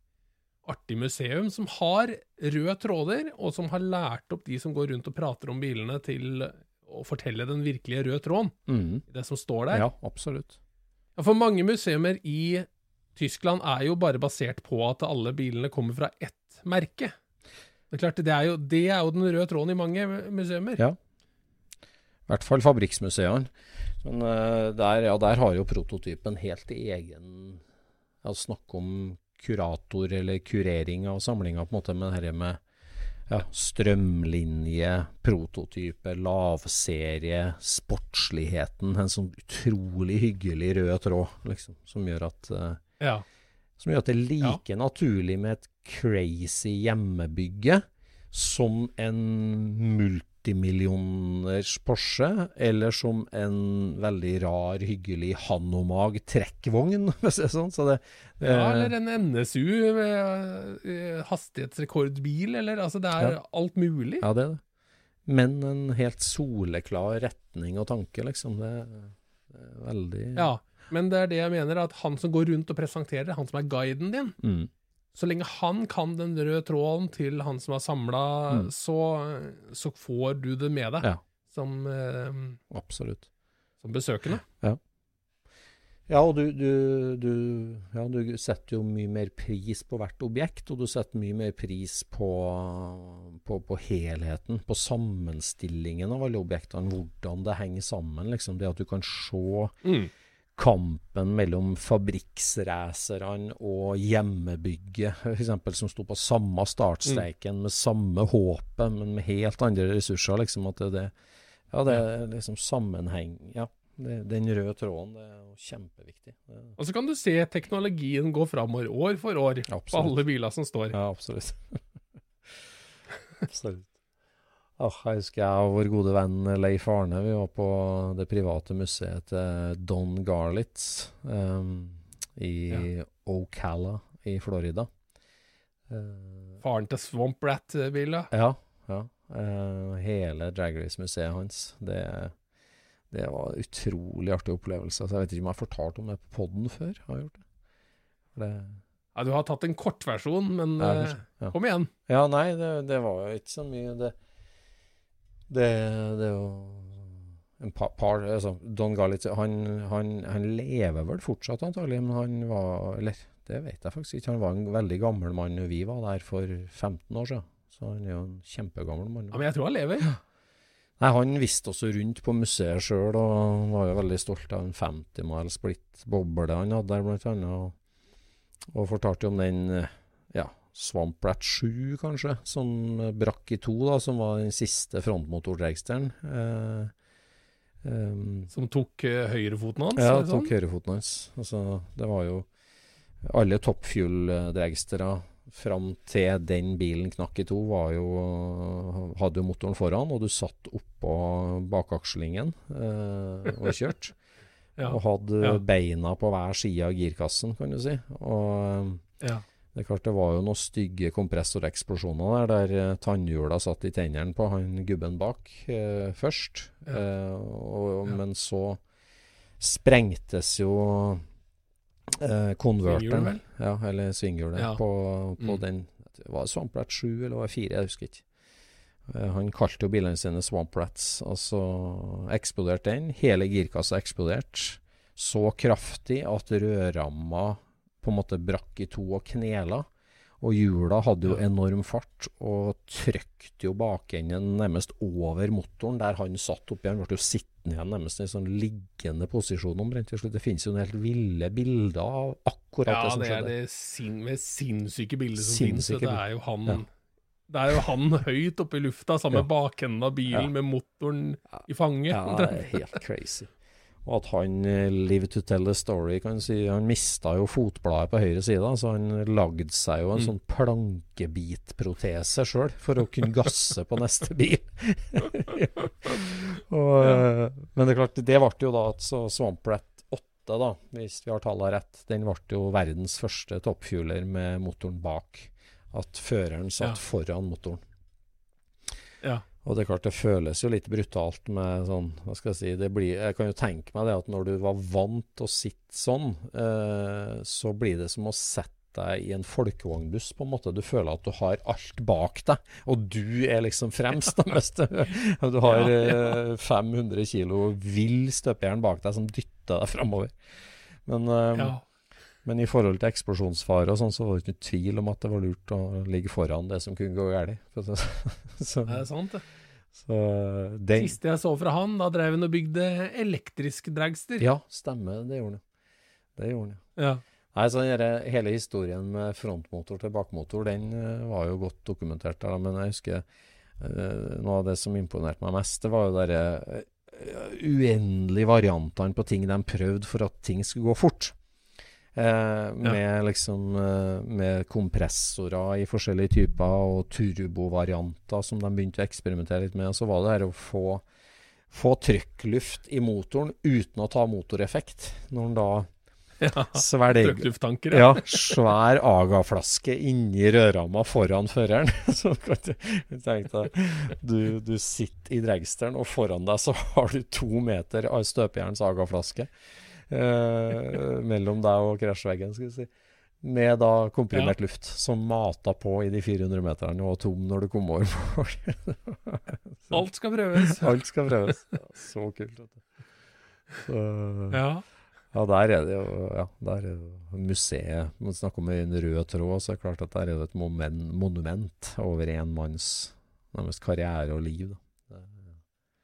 artig museum som har røde tråder, og som har lært opp de som går rundt og prater om bilene, til å fortelle den virkelige røde tråden, mm. det som står der. Ja, absolutt. Ja, For mange museumer i Tyskland er jo bare basert på at alle bilene kommer fra ett merke. Det er klart, det er jo, det er jo den røde tråden i mange museumer. Ja. I hvert fall fabrikksmuseene. Men eh, der, ja, der har jo prototypen helt egen ja, Snakk om kurator eller kurering av samlinga, på en måte, men dette med ja, strømlinje, prototype, lavserie, sportsligheten. En sånn utrolig hyggelig rød tråd, liksom, som gjør at eh, Ja. som gjør at det er like naturlig med et crazy hjemmebygge som en multimillioners Porsche, eller som en veldig rar, hyggelig Hanomag trekkvogn, hvis det er sånn. Så det, det ja, eller en NSU med eh, hastighetsrekordbil, eller altså det er Ja. alt mulig. Ja, det er det. Men en helt soleklar retning og tanke, liksom. Det, det er veldig Ja, men det er det jeg mener, at han som går rundt og presenterer, han som er guiden din, Mm. Så lenge han kan den røde tråden til han som er samla, Mm. så, så får du det med deg Ja. som, eh, Absolutt. som besøkende. Ja, og du, du, du, ja, du setter jo mye mer pris på hvert objekt, og du setter mye mer pris på, på, på helheten, på sammenstillingen av alle objektene, hvordan det henger sammen. Liksom. Det at du kan se Mm. Kampen mellom fabrikksracerne og hjemmebygget, f.eks., som sto på samme startstreiken, med samme håpet, men med helt andre ressurser. Liksom, at det, det, ja, det er liksom sammenheng. Ja, det, den røde tråden, det er kjempeviktig. Og så kan du se teknologien gå framover år for år på alle biler som står. ja, absolutt. absolutt. Åh, jeg husker jeg og vår gode venn Leif Arne, vi var på det private museet til Don Garlitz um, i Ocala i Florida. Uh, Faren til Swamp Rat-biler. ja, ja. Uh, hele Drag Race-museet hans. Det, det var en utrolig artig opplevelse. Så jeg vet ikke om jeg har fortalt om det på poden før. Har jeg gjort det? Det Ja, du har tatt en kortversjon, men Ja, eh, ja. kom igjen. Ja, nei, det, det var jo ikke så mye Det, det, det er jo en par, par altså, Don Galitz han, han, han lever vel fortsatt antagelig, men han var Eller det vet jeg faktisk ikke. Han var en veldig gammel mann når vi var der for 15 år siden. Så han er jo en kjempegammel mann. Ja, Men jeg tror han lever. Ja. Nei, Han viste også rundt på museet sjøl, og var jo veldig stolt av en 50 mile splitt boble han hadde der, blant annet. Og, og fortalte om den ja, Swamp Rat 7, kanskje, som brakk i to, da, som var den siste frontmotordragsteren. Eh, eh, som tok eh, høyrefoten hans? Ja, tok sånn? høyrefoten hans. Altså, det var jo alle toppfuel-dragstere fram til den bilen knakk i to, var jo, hadde jo motoren foran, og du satt oppå bakakslingen eh, og kjørte. ja. Og hadde ja. beina på hver side av girkassen, kan du si. Og ja. Det er klart det var jo noen stygge kompressoreksplosjoner der, der eh, tannhjula satt i tennene på han gubben bak eh, først. Eh, og, men så sprengtes jo eh, konverteren, ja, eller svinghjulet, ja. på, på mm. den Var det Swamprat 7 eller var det 4? Jeg husker ikke. Eh, han kalte jo bilene sine Swamp Rats. Altså eksploderte den. Hele girkassa eksploderte så kraftig at rødramma på en måte brakk i to og knela. Og hjula hadde jo enorm fart og trykte jo bakenden nærmest over motoren der han satt oppi. Han ble jo sittende igjen nærmest i en sånn liggende posisjon omtrent til slutt. Det finnes jo noen helt ville bilder av akkurat ja, det som skjedde. Ja, det er det sin, med sinnssyke bildet som sinnssyke finnes. Det er jo han ja. Det er jo han høyt oppe i lufta sammen med bakenden av bilen med motoren i fanget. Ja, det er helt crazy. Og at han uh, live to tell the story, kan si. Han mista jo fotbladet på høyre side, så han lagde seg jo en mm. sånn plankebitprotese sjøl for å kunne gasse på neste bil. og, ja. men det er klart, det ble jo da at så Swamp Rat 8, da, hvis vi har tallene rett, den ble jo verdens første toppfueler med motoren bak. At føreren satt ja. foran motoren. Ja. Og det er klart det føles jo litt brutalt med sånn Hva skal jeg si det blir, Jeg kan jo tenke meg det at når du var vant til å sitte sånn, eh, så blir det som å sette deg i en folkevognbuss, på en måte. Du føler at du har alt bak deg, og du er liksom fremst. Da, du har eh, 500 kilo vill støpejern bak deg som dytter deg framover. Men eh, ja. Men i forhold til eksplosjonsfare og sånn, så var det ikke tvil om at det var lurt å ligge foran det som kunne gå galt. så, det er sant, det. Så den, Siste jeg så fra han, da drev han og bygde elektrisk dragster. Ja, stemmer. Det gjorde han. Det gjorde han, ja. Nei, så denne, Hele historien med frontmotor til bakmotor, den uh, var jo godt dokumentert. Da, men jeg husker uh, noe av det som imponerte meg mest, det var jo de uh, uendelige variantene på ting de prøvde for at ting skulle gå fort. Eh, med ja. liksom eh, Med kompressorer i forskjellige typer og turbovarianter som de begynte å eksperimentere litt med. Så var det her å få, få trykkluft i motoren uten å ta motoreffekt. Når en da ja, ja. ja. Svær Aga-flaske inni rødramma foran føreren. så du, du, du sitter i dragsteren, og foran deg så har du to meter av støpejerns Aga-flaske eh, mellom deg og krasjveggen, skal vi si. Med da komprimert ja. luft som mata på i de 400 meterne og var tom når du kom over mål. Alt skal prøves. Alt skal prøves. Ja, så kult. Vet du. Så, ja. Ja, der er det jo ja, der er det museet. Man snakker om en rød tråd, så er det klart at der er det et monument over en manns nærmest karriere og liv. Da.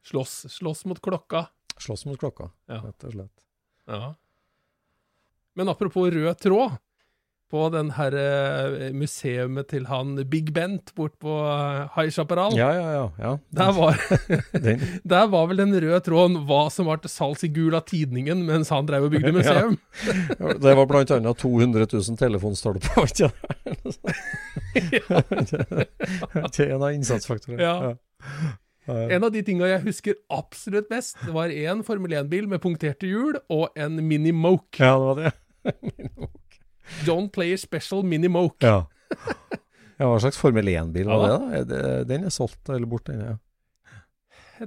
Slåss, slåss mot klokka. Slåss mot klokka, ja. rett og slett. Ja. Men apropos rød tråd. På den her museet museumet til han Big Bent bort på uh, High Chaparral. Ja, ja, ja, ja. Der, var, der var vel den røde tråden hva som var til salgs i Gula Tidningen mens han drev og bygde museum. ja. Det var blant annet 200 000 telefonstolper, ja. det? en av innsatsfaktorene. Ja. En av de tinga jeg husker absolutt best, var én Formel 1-bil med punkterte hjul og en Mini Moke. Ja, det var det. John Player Special Mini Moke. Ja. ja hva slags Formel 1-bil var ja. det, da? Den er solgt eller borte? Ja.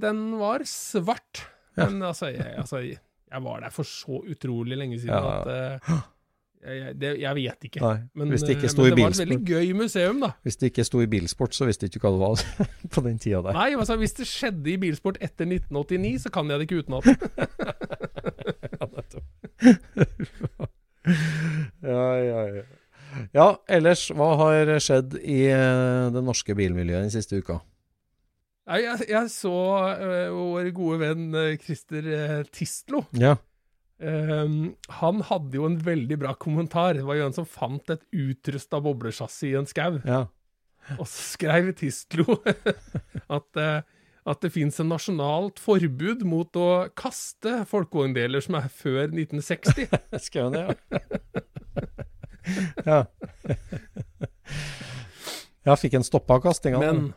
Den var svart. Men altså jeg, altså, jeg, var der for så utrolig lenge siden at uh, jeg, det, jeg, vet ikke. Nei, men, det, ikke men det var et veldig gøy museum, da. Hvis det ikke sto i bilsport, så visste du ikke hva det var på den tida der. Nei, altså, hvis det skjedde i bilsport etter 1989, så kan jeg det ikke utenat. ja, ja, ja. Ja, ellers, hva har skjedd i uh, det norske bilmiljøet den siste uka? Nei, jeg, jeg så uh, vår gode venn uh, Christer Tistlo. Ja. Um, han hadde jo en veldig bra kommentar. Det var jo en som fant et utrusta boblesjassi i en skau. Ja. Og så skrev Tistlo at at det fins en nasjonalt forbud mot å kaste folkevogndeler som er før 1960. Skrev han det, ja. ja. Jeg fikk en stoppa kastinga. Men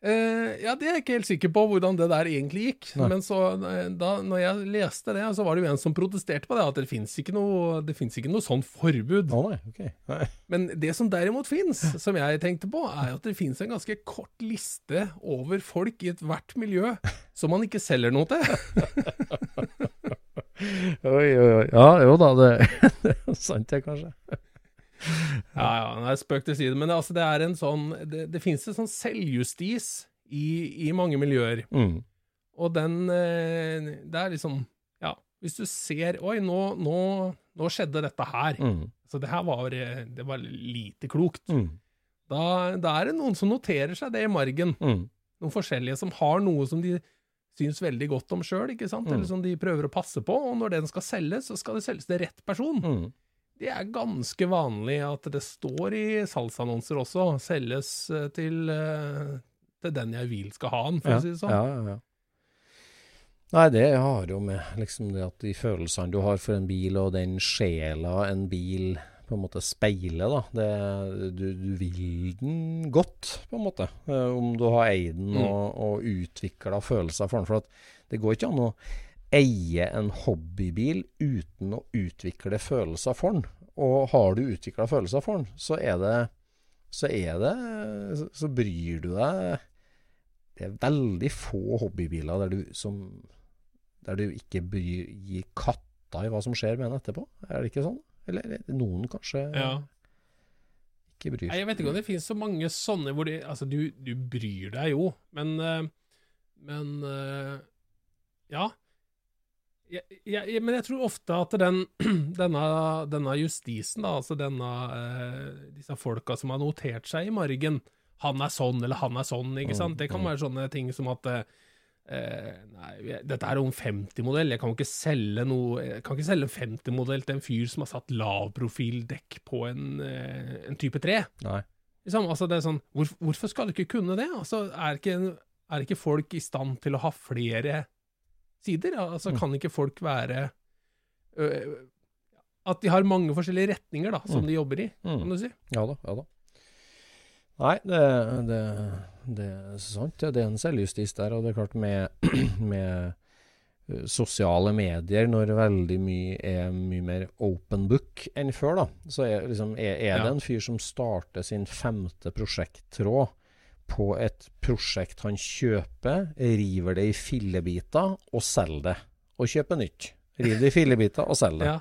Uh, ja, det er jeg ikke helt sikker på hvordan det der egentlig gikk. Nei. Men så, eh, da når jeg leste det, så var det jo en som protesterte på det, at det fins ikke noe Det finnes ikke noe sånn forbud. Nei. Okay. Nei. Men det som derimot fins, som jeg tenkte på, er at det fins en ganske kort liste over folk i ethvert miljø som man ikke selger noe til. oi, oi, oi. Ja, jo da, det, det er sant det, kanskje. ja, ja, nei, spøk til side. Men det, altså, det er en sånn Det, det fins en sånn selvjustis i, i mange miljøer. Mm. Og den eh, Det er liksom Ja, hvis du ser Oi, nå, nå, nå skjedde dette her. Mm. Så det her var, eh, det var lite klokt. Mm. Da, da, er det noen som noterer seg det i margen. Mm. Noen forskjellige som har noe som de syns veldig godt om sjøl, ikke sant? Eller mm. som de prøver å passe på. Og når den skal selges, så skal det selges til rett person. Det er ganske vanlig at det står i salgsannonser også. Selges eh, til, eh, til den jeg vil skal ha den, for ja, å si det sånn. Ja, ja, ja. Nei, det har jo med liksom det at de følelsene du har for en bil, og den sjela en bil på en måte speiler, da. Det, du, du, vil den godt, på en måte. Eh, om du har eid den mm. og, og utvikla følelser for den. For det går ikke an å eie en hobbybil uten å utvikle følelser for den. Og har du utvikla følelser for den, så er det så er det Så bryr du deg Det er veldig få hobbybiler der du, som, der du ikke bryr, gir katta i hva som skjer med den etterpå. Er det ikke sånn? Eller noen kanskje ja. ikke bryr seg. Jeg vet ikke om det finnes så mange sånne hvor de Altså, du, du bryr deg jo, men eh, Men eh, Ja. Jeg, men jeg tror ofte at den, denne, denne, justisen, da, altså denne, eh, disse folka som har notert seg i margen Han er sånn, eller han er sånn, ikke sant. Det kan mm, mm. være sånne ting som at eh, Nei, dette er jo en 50-modell. Jeg kan ikke selge noe Jeg kan ikke selge en 50-modell til en fyr som har satt lavprofildekk på en, eh, en type 3. Nei. Liksom, altså det er sånn, hvor, hvorfor skal du ikke kunne det? Altså, er ikke, er ikke folk i stand til å ha flere sider. Altså, mm. kan ikke folk være øh, At de har mange forskjellige retninger da, som mm. de jobber i, mm. kan du si. Ja da. ja da. Nei, det, det, det, er sant. Det er en selvjustis der. Og det er klart, med, med sosiale medier, når veldig mye er mye mer open book enn før, da, så er, liksom, er, er det en fyr som starter sin femte prosjekttråd på et prosjekt han kjøper, river det i fillebiter og selger det. Og kjøper nytt. River det i fillebiter og selger det. Ja.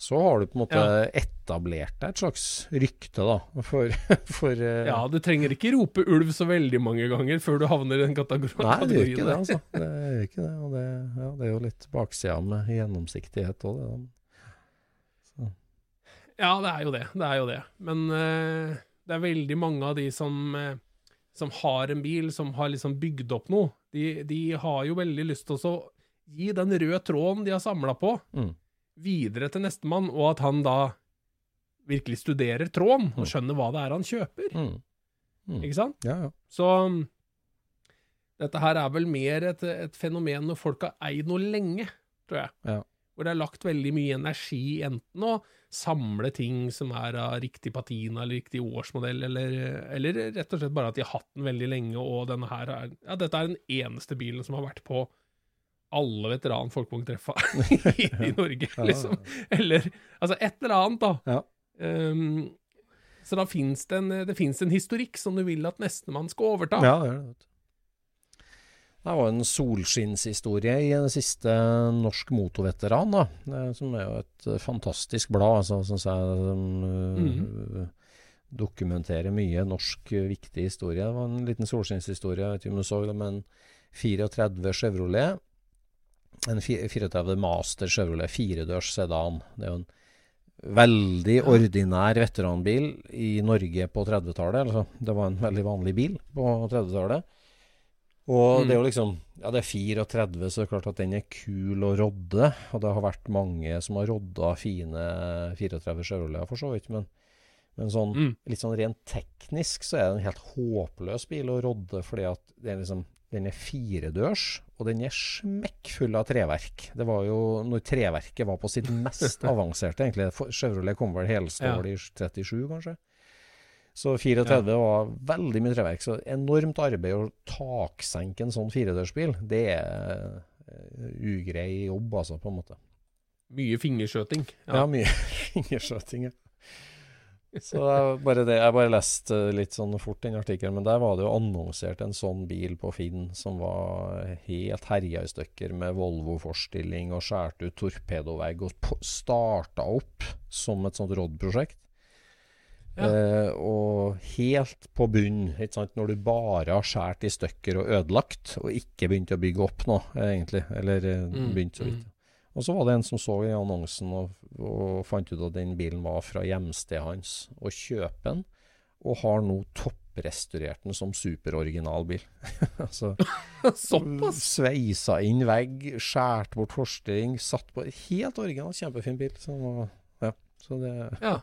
Så har du på en måte ja. etablert deg et slags rykte, da, for, for uh, Ja, du trenger ikke rope ulv så veldig mange ganger før du havner i den kategorien. Nei, det gjør ikke det, altså. Det gjør ikke det. Og det, ja, det er jo litt baksida med gjennomsiktighet òg, det. Så. Ja, det er jo det. Det er jo det. Men uh, det er veldig mange av de som uh, som har en bil, som har liksom bygd opp noe, de, de har jo veldig lyst til å gi den røde tråden de har samla på, mm. videre til nestemann, og at han da virkelig studerer tråden og mm. skjønner hva det er han kjøper. Mm. Mm. Ikke sant? Ja, ja. Så dette her er vel mer et, et fenomen når folk har eid noe lenge, tror jeg. Ja. Hvor det er lagt veldig mye energi enten å samle ting som er av riktig patina eller riktig årsmodell, eller, eller, rett og slett bare at de har hatt den veldig lenge, og denne her er Ja, dette er den eneste bilen som har vært på alle veteran folkevogntreffa i, i Norge, liksom. Eller altså et eller annet, da. Ja. Um, så da fins det, en, det en historikk som du vil at nestemann skal overta. Ja, det er det. Det var en solskinnshistorie i den siste Norsk Motorveteran, da, som er jo et eh, fantastisk blad, altså, som jeg. Som mm. dokumenterer mye norsk eh, viktig historie. Det var en liten solskinnshistorie, vet ikke om du så det, med en 34 Chevrolet. En 34 Master Chevrolet firedørs sedan. Det er jo en veldig ordinær veteranbil i Norge på 30-tallet. Altså, det var en veldig vanlig bil på 30-tallet. Og mm. det er jo liksom Ja, det er 34, så det er klart at den er kul å rodde. Og det har vært mange som har rodda fine 34 Chevroleter, for så vidt. Men, men sånn, mm. litt sånn rent teknisk så er det en helt håpløs bil å rodde, fordi at det er liksom den er firedørs, og den er smekkfull av treverk. Det var jo når treverket var på sitt mest avanserte, egentlig. Chevrolet kom vel helstål ja. i 37, kanskje. Så 34 ja. var veldig mye treverk. Så enormt arbeid å taksenke en sånn firedørsbil, det er uh, ugrei jobb, altså, på en måte. Mye fingerskjøting. Ja, ja mye fingerskjøting, ja. Så bare det, Jeg bare leste litt sånn fort den artikkelen, men der var det jo annonsert en sånn bil på Finn som var helt herja i stykker, med Volvo-forstilling og skåret ut torpedovegg, og starta opp som et sånt Rodd-prosjekt. Ja. Eh, og helt på bunn, når du bare har skåret i stykker og ødelagt, og ikke begynt å bygge opp noe, egentlig. Eller eh, mm, begynt så vidt. Mm. Og så var det en som så i annonsen og, og fant ut at den bilen var fra hjemstedet hans, og kjøper den. Og har nå topprestaurert den som superoriginal bil. altså, Såpass? Sveisa inn vegg, skåret bort forstring, satt på Helt original, kjempefin bil. Så, ja, så det ja.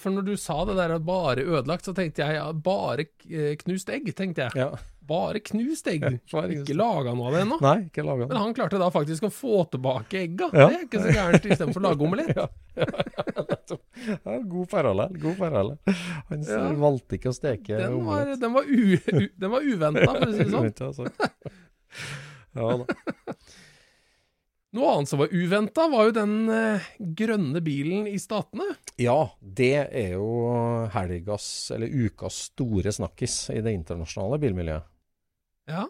For når du sa det der bare ødelagt, så tenkte jeg ja, bare eh, knust egg, tenkte jeg. Ja. Bare knust egg. ikke laga noe av det ennå. Nei, ikke laga Men han klarte da faktisk å få tilbake egga. Ja. Det er ikke så gærent istedenfor å lage omelett. ja. ja, god parallell. God parallell. Han ja. valgte ikke å steke den var, omelett. Den var, u, u, var uventa, for å si det sånn. Ja da. Noe annet som var uventa, var jo den eh, grønne bilen i Statene. Ja, det er jo helgas, eller ukas store snakkis i det internasjonale bilmiljøet. Ja.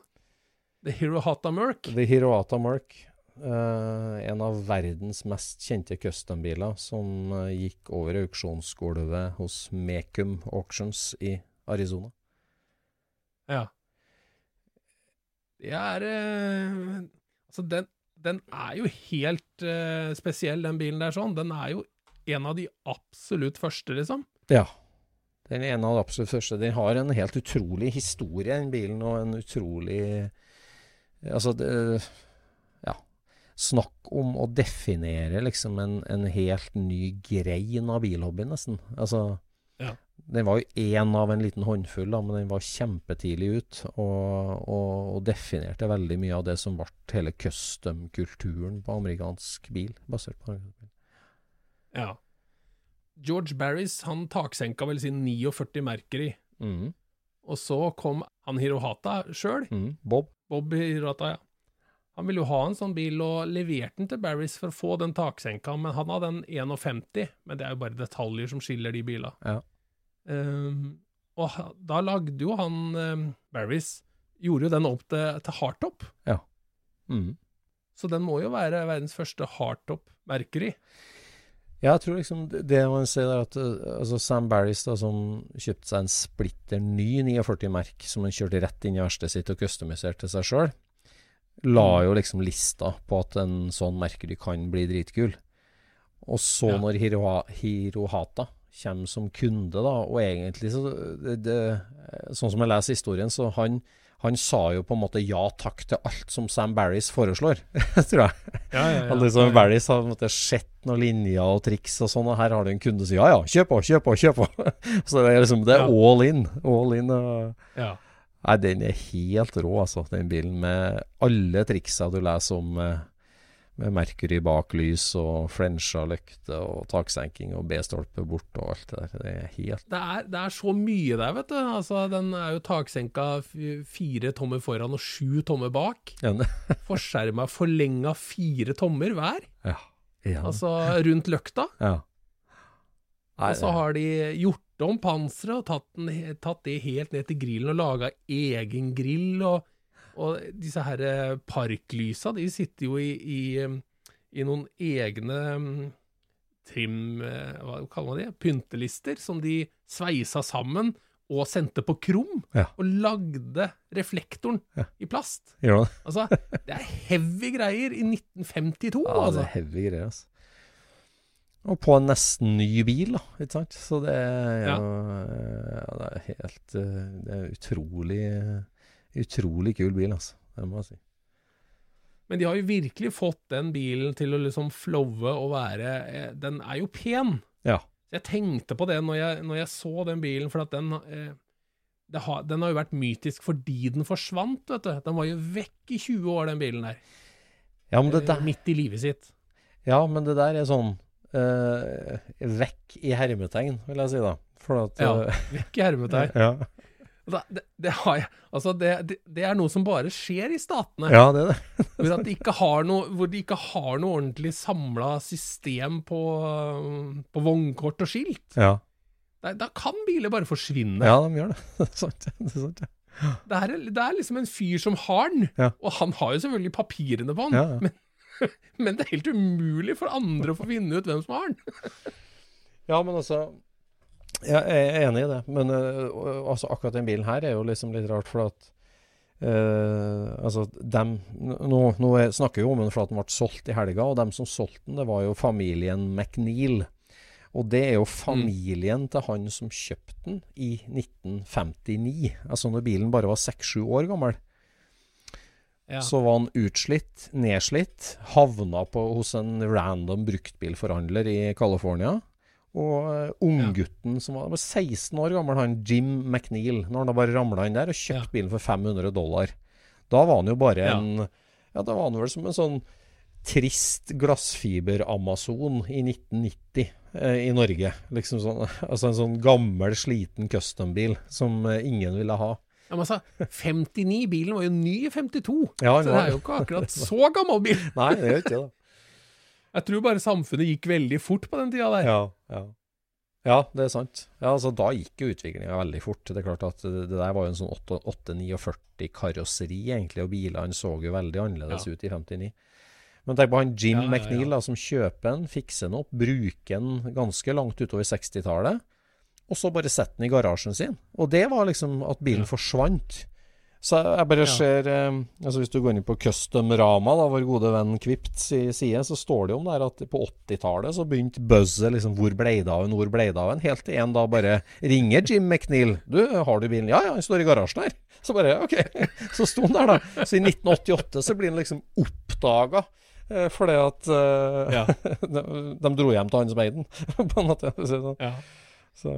The Hirohata Merc. The Hirohata Merc. Eh, en av verdens mest kjente custom-biler som eh, gikk over auksjonsgulvet hos Mecum Auctions i Arizona. Ja. Det er Altså, den den er jo helt uh, spesiell, den bilen der sånn. Den er jo en av de absolutt første, liksom. Ja. Den er en av de absolutt første. Den har en helt utrolig historie, den bilen, og en utrolig Altså, det, ja. Snakk om å definere liksom en, en helt ny grein av bilhobbyen, nesten. Altså. Den var jo én av en liten håndfull, da, men den var kjempetidlig ut. Og, og, og, definerte veldig mye av det som ble hele custom-kulturen på amerikansk bil. basert på amerikansk bil. Ja. George Barris han taksenka vel sin 49 Mercury. Mm. Og så kom han Hirohata sjøl. Mm. Bob. Bob Hirohata, ja. Han ville jo ha en sånn bil, og leverte den til Barris for å få den taksenka, men han hadde en 51. Men det er jo bare detaljer som skiller de bilene. Ja. Um, og da lagde jo han um, Barris Gjorde jo den opp til, til hardtop. Ja. Mm. Så den må jo være verdens første hardtop-merkeri. Ja, jeg tror liksom det man ser der, at altså Sam Barris, da, som kjøpte seg en splitter ny 49-merk, som han kjørte rett inn i verkstedet sitt og customiserte til seg sjøl, la mm. jo liksom lista på at en sånn merkeri kan bli dritkul. Og så, ja. når Hiroha, Hirohata kommer som kunde, da. Og egentlig så det, det, Sånn som jeg leser historien, så han, han sa jo på en måte ja takk til alt som Sam Barris foreslår, tror jeg. Ja, ja, ja. liksom, Barris har måte sett noen linjer og triks og sånn, og her har du en kunde som sier ja ja, kjøp på, kjøp på, kjøp på. så det er liksom det er all in. All in. Ja. Nei, den er helt rå, altså, den bilen. Med alle triksa du leser om. Eh, med Mercury bak lys og flensja lykte og taksenking og B-stolpe bort og alt det der. Det er helt det er, det er, så mye der, vet du. Altså, den er jo taksenka fire tommer foran og sju tommer bak. Ja, Forskjerma forlenga fire tommer hver. Ja. ja. Altså rundt løkta. Ja. Nei, og så har de gjort om panseret og tatt, den, tatt, det helt ned til grillen og laga egen grill. og og disse her eh, parklysa, de sitter jo i, i, i noen egne trim... Eh, hva kaller man det? Pyntelister, som de sveisa sammen og sendte på krom. Ja. Og lagde reflektoren ja. i plast. Ja. Altså, det er heavy greier i 1952, ja, altså. det er heavy greier, altså. Og på en nesten ny bil, da. Ikke sant? Så det er jo ja. Det er helt Det er utrolig Utrolig kul bil, altså. Det må jeg si. Men de har jo virkelig fått den bilen til å liksom flowe og være eh, Den er jo pen. Ja. Jeg tenkte på det når jeg, når jeg så den bilen, for at den eh, har, den har jo vært mytisk fordi den forsvant, vet du. Den var jo vekk i 20 år, den bilen der. Ja, men det der Midt i livet sitt. Ja, men det der er sånn uh, Vekk i hermetegn, vil jeg si da. At, ja, vekk i hermetegn. ja. Det, det, jeg, altså det, det, er noe som bare skjer i statene. Ja, det er det. hvor, de ikke har noe, hvor de ikke har noe ordentlig samla system på, på, vognkort og skilt. Ja. Da, da, kan biler bare forsvinne. Ja, de gjør det. Det er sant. Det er, sant, ja. det er, det er liksom en fyr som har den, ja. og han har jo selvfølgelig papirene på den. Ja, men, men, det er helt umulig for andre å få finne ut hvem som har den. ja, men altså jeg er enig i det, men uh, altså, akkurat den bilen her er jo liksom litt rart, for at uh, altså, dem, nå, nå er, snakker vi om den for at den ble solgt i helga, og dem som solgte den, det var jo familien McNeil. Og det er jo familien mm. til han som kjøpte den i 1959, altså når bilen bare var seks-sju år gammel. Ja. Så var han utslitt, nedslitt, havna på, hos en random bruktbilforhandler i California. Og uh, unggutten ja. som var, var, 16 år gammel, han Jim McNeil, når han da bare ramla inn der og kjøpte ja. bilen for 500 dollar. Da var han jo bare en Ja, da var han vel som en sånn trist glassfiber-Amazon i 1990 eh, i Norge. Liksom sånn, altså en sånn gammel, sliten custom-bil som eh, ingen ville ha. Ja, men altså, 59, bilen var jo ny i 52, ja, så det er jo ikke akkurat så gammel bil. Nei, det er jo ikke det. Jeg tror bare samfunnet gikk veldig fort på den tida der. Ja, ja. ja det er sant. Ja, altså Da gikk jo utviklinga veldig fort. Det er klart at det, der var jo en sånn 849 karosseri, egentlig, og bilene så jo veldig annerledes ja. ut i 59. Men tenk på han Jim ja, McNeil da, som kjøper den, fikser den opp, bruker den ganske langt utover 60-tallet, og så bare setter den i garasjen sin. Og det var liksom at bilen forsvant. Så jeg bare ser eh, altså Hvis du går inn på Custom Rama, da, vår gode venn Kvipts side, så står det jo om der at på 80-tallet så begynte buzzet liksom Hvor ble det av en, hvor ble det av en? Helt til en da bare ringer Jim McNeil. Du, har du bilen? Ja, ja, den står i garasjen her. Så bare OK. Så sto den der, da. Så i 1988 så blir den liksom oppdaga. Eh, fordi at uh, ja. de, de, dro hjem til han som eide den, på en måte. Så, ja. så.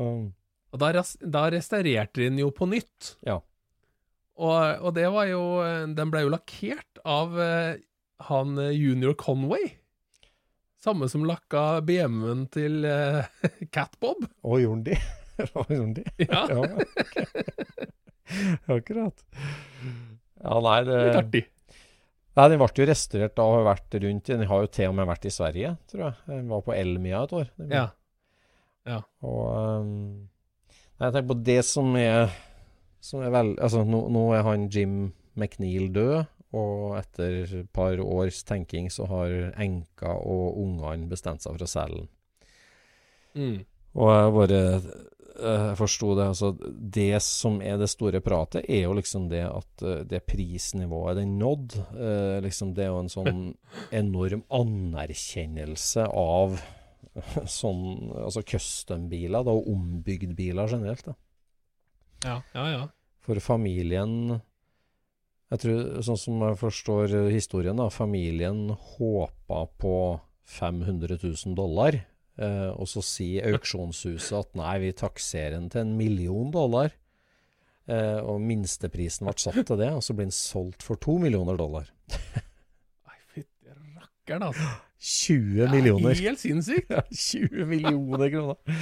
Og da, da restaurerte de den jo på nytt. Ja. Og, og, det var jo Den ble jo lakkert av uh, han eh, Junior Conway. Samme som lakka BMW-en til uh, Catbob. Å, gjorde de? det? gjorde de? Ja. ja okay. Akkurat. Ja, nei, det Litt artig. Nei, Den ble jo restaurert da og har vært rundt Den har jo til og med vært i Sverige, tror jeg. Den var på Elmia et år. Ja. ja. Og um, nei, jeg tenker på det som er som er vel, altså nå, nå, er han Jim McNeil død, og etter et par års tenking så har enka og ungene bestemt seg for å selge den. Mm. Og jeg bare jeg forsto det. Altså, det som er det store pratet, er jo liksom det at uh, det prisnivået den nådd. Eh, liksom det er jo en sånn enorm anerkjennelse av sånn altså custom-biler, da, og ombygd biler generelt. da. Ja, ja, ja. For familien Jeg tror, sånn som jeg forstår historien, da, familien håpa på 500 000 dollar. Eh, og så sier auksjonshuset at nei, vi takserer den til en million dollar. Eh, og minsteprisen ble satt til det, og så blir den solgt for to millioner dollar. Nei, fytti rakkeren, altså. 20 millioner. Ja, helt sinnssykt. 20 millioner kroner.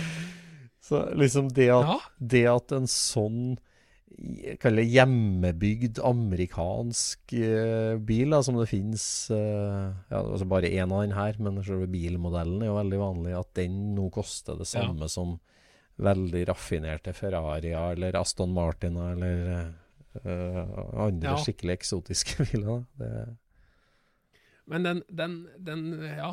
Så liksom det at, ja. det at en sånn Kall det hjemmebygd amerikansk eh, bil, da, som det finnes eh, ja, altså Bare én av den her, men selve bilmodellen er jo veldig vanlig. At den nå koster det samme ja. som veldig raffinerte Ferrarier eller Aston Martiner eller eh, andre ja. skikkelig eksotiske biler. Det men den, den, den, Ja,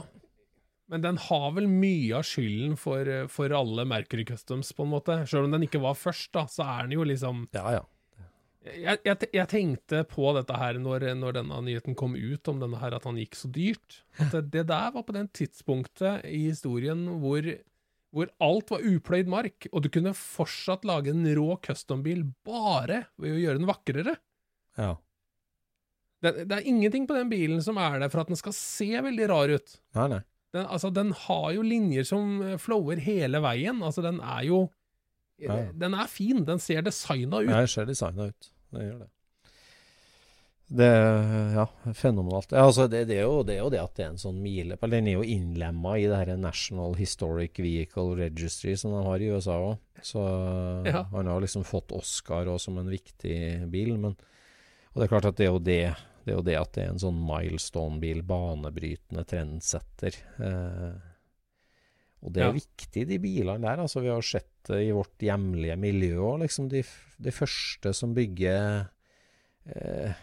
men den har vel mye av skylden for, for alle Mercury Customs, på en måte. Selv om den ikke var først, da, så er den jo liksom Ja, ja. Jeg, jeg, jeg, tenkte på dette her når, når, denne nyheten kom ut, om denne her at han gikk så dyrt. At det, det der var på den tidspunktet i historien hvor, hvor, alt var upløyd mark, og du kunne fortsatt lage en rå custom-bil bare ved å gjøre den vakrere. Ja. Det, det, er ingenting på den bilen som er der for at den skal se veldig rar ut. Nei, nei. Den, altså, den har jo linjer som flower hele veien. Altså, den er jo ja. Den er fin. Den ser designa ut. Ja, den ser designa ut. Den gjør det. Det Ja, fenomenalt. Ja, altså, det, det, er jo, det, er jo, det at det er en sånn milepæl. Den er jo innlemma i det her National Historic Vehicle Registry som de har i USA òg. Så ja. han har liksom fått Oscar også som en viktig bil. Men, og det er klart at det er jo det det er jo det at det er en sånn milestone-bil, banebrytende trendsetter. Eh, og det er ja. viktig, de bilene der. altså Vi har sett det i vårt hjemlige miljø òg. Liksom de, de, første som bygger eh,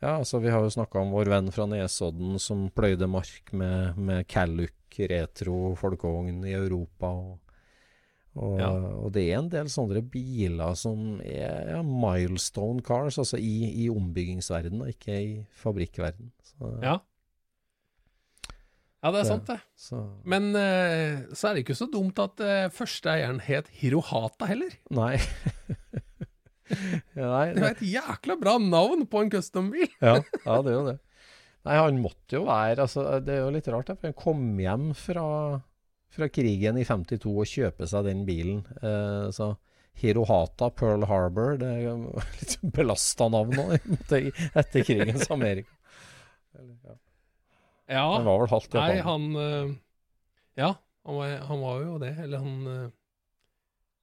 Ja, altså vi har jo snakka om vår venn fra Nesodden som pløyde mark med, med Calluc retro folkevogn i Europa. og og, ja. og, det er en del sånne biler som er ja, milestone cars, altså i, i ombyggingsverdenen, ikke i fabrikkverdenen. Så, ja. Ja, det er sant, det. Så. Men uh, så er det ikke så dumt at uh, første eieren het Hirohata heller. Nei. nei det er et jækla bra navn på en custom-bil. ja, ja, det er jo det. Nei, han måtte jo være altså, Det er jo litt rart, for han kom hjem fra fra krigen i 52 og kjøpe seg den bilen. Eh, så Hirohata, Pearl Harbor, det er litt belasta navn nå etter krigens Amerika. ja. ja. Han var vel halvt japaner. Nei, han uh, Ja, han var, han var, jo det. Eller han uh,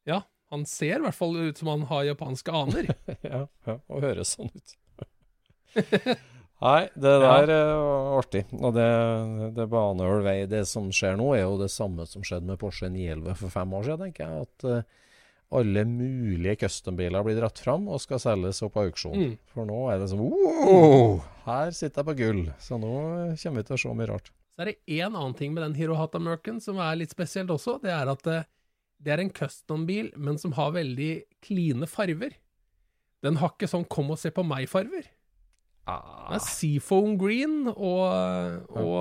Ja, han ser i hvert fall ut som han har japanske aner. ja, ja, og høres sånn ut. Nei, det der ja. er artig. Og det, det baner vei. Det som skjer nå, er jo det samme som skjedde med Porsche 911 for fem år siden, tenker jeg. At uh, alle mulige custom-biler blir dratt fram og skal selges opp på auksjon. Mm. For nå er det sånn wow, Her sitter jeg på gull. Så nå kommer vi til å se mye rart. Så er det én annen ting med den Hirohata-mørken som er litt spesielt også. Det er at uh, det er en custom-bil, men som har veldig kline farver. Den har ikke sånn 'kom og se på meg'-farver. Ah. Det er Seafoam Green og, og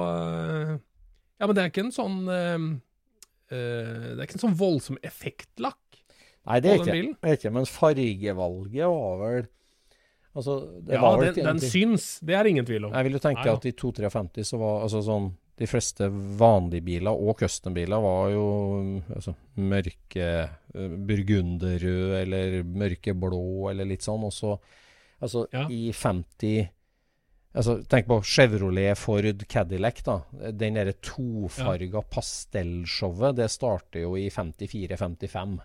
Ja, men det er ikke en sånn uh, Det er ikke en sånn voldsom effektlakk Nei, det er ikke, det er ikke, men fargevalget var vel Altså, ja, var den, den syns. Det er ingen tvil om. Jeg vil jo tenke Nei, at i 253 så var altså sånn De fleste vanlige biler og custom-biler var jo altså, mørke burgunderrød eller mørkeblå eller litt sånn. Og så Altså, ja. i 50 altså, Tenk på Chevrolet, Ford, Cadillac. da. Den derre tofarga ja. pastellshowet, det starter jo i 54-55.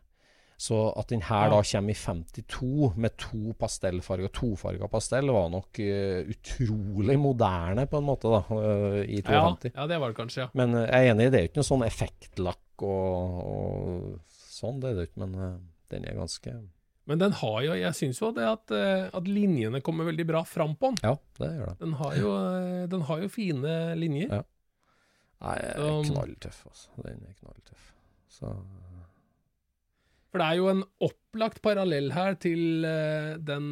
Så at den her ja. da kommer i 52 med to pastellfarger, tofarga pastell, var nok uh, utrolig moderne på en måte, da, uh, i 52. Ja, ja, det var det kanskje, ja. Men uh, jeg er enig, det er jo ikke noe sånn effektlakk og, og sånn, det er det ikke. Men den er ganske men den har jo, jeg syns jo det at, eh, at, linjene kommer veldig bra fram på den. Ja, det gjør det. Den har jo, eh, den har jo fine linjer. Ja. Nei, er knalltøff, altså. Den er knalltøff. Så For det er jo en opplagt parallell her til uh, den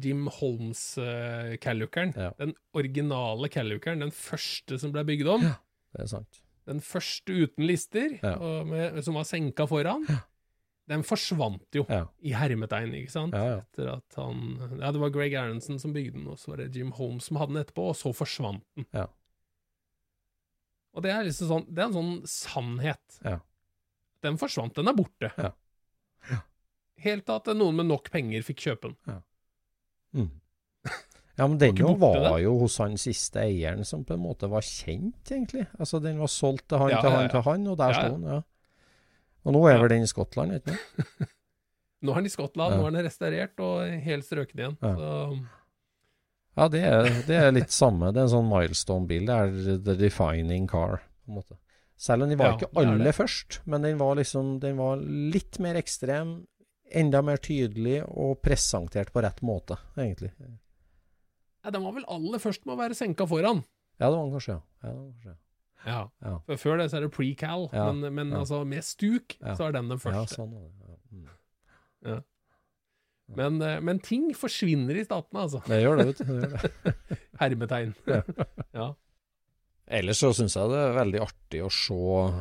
Jim Holmes-callookeren. Ja. Den originale callookeren, den første som ble bygd om. Ja, det er sant. Den første uten lister, ja. med, som var senka foran. Ja den forsvant jo, ja. i hermetegn, ikke sant? Ja, ja. Etter at han Ja, det var Greg Aronson som bygde den, og så var det Jim Holmes som hadde den etterpå, og så forsvant den. Ja. Og det er liksom sånn Det er en sånn sannhet. Ja. Den forsvant. Den er borte. Ja. ja. Helt til at noen med nok penger fikk kjøpe den. Ja. Mm. Ja, men den var, var jo hos han siste eieren som på en måte var kjent, egentlig. Altså, den var solgt til han, ja, til han, til han, og der sto den. ja. Og nå er vel den i Skottland, ikke sant? nå er den i Skottland, ja. nå er den restaurert og helt strøken igjen. Ja, ja det, er, det, er, litt samme. Det er en sånn milestone-bil. Det er the defining car, på en måte. Selv om den var ja, ikke aller først, men den var liksom Den var litt mer ekstrem, enda mer tydelig og presentert på rett måte, egentlig. Ja, Den var vel aller først med å være senka foran? Ja, det var den kanskje, ja. ja, det var kanskje, ja. Ja. ja. For før det så er det pre-cal, ja. men, men altså med stuk så er den den første. Ja, sånn. Mm. Ja. Men, eh, men, ting forsvinner i statene, altså. Det gjør det, vet du. Hermetegn. ja. Ellers så syns jeg det er veldig artig å se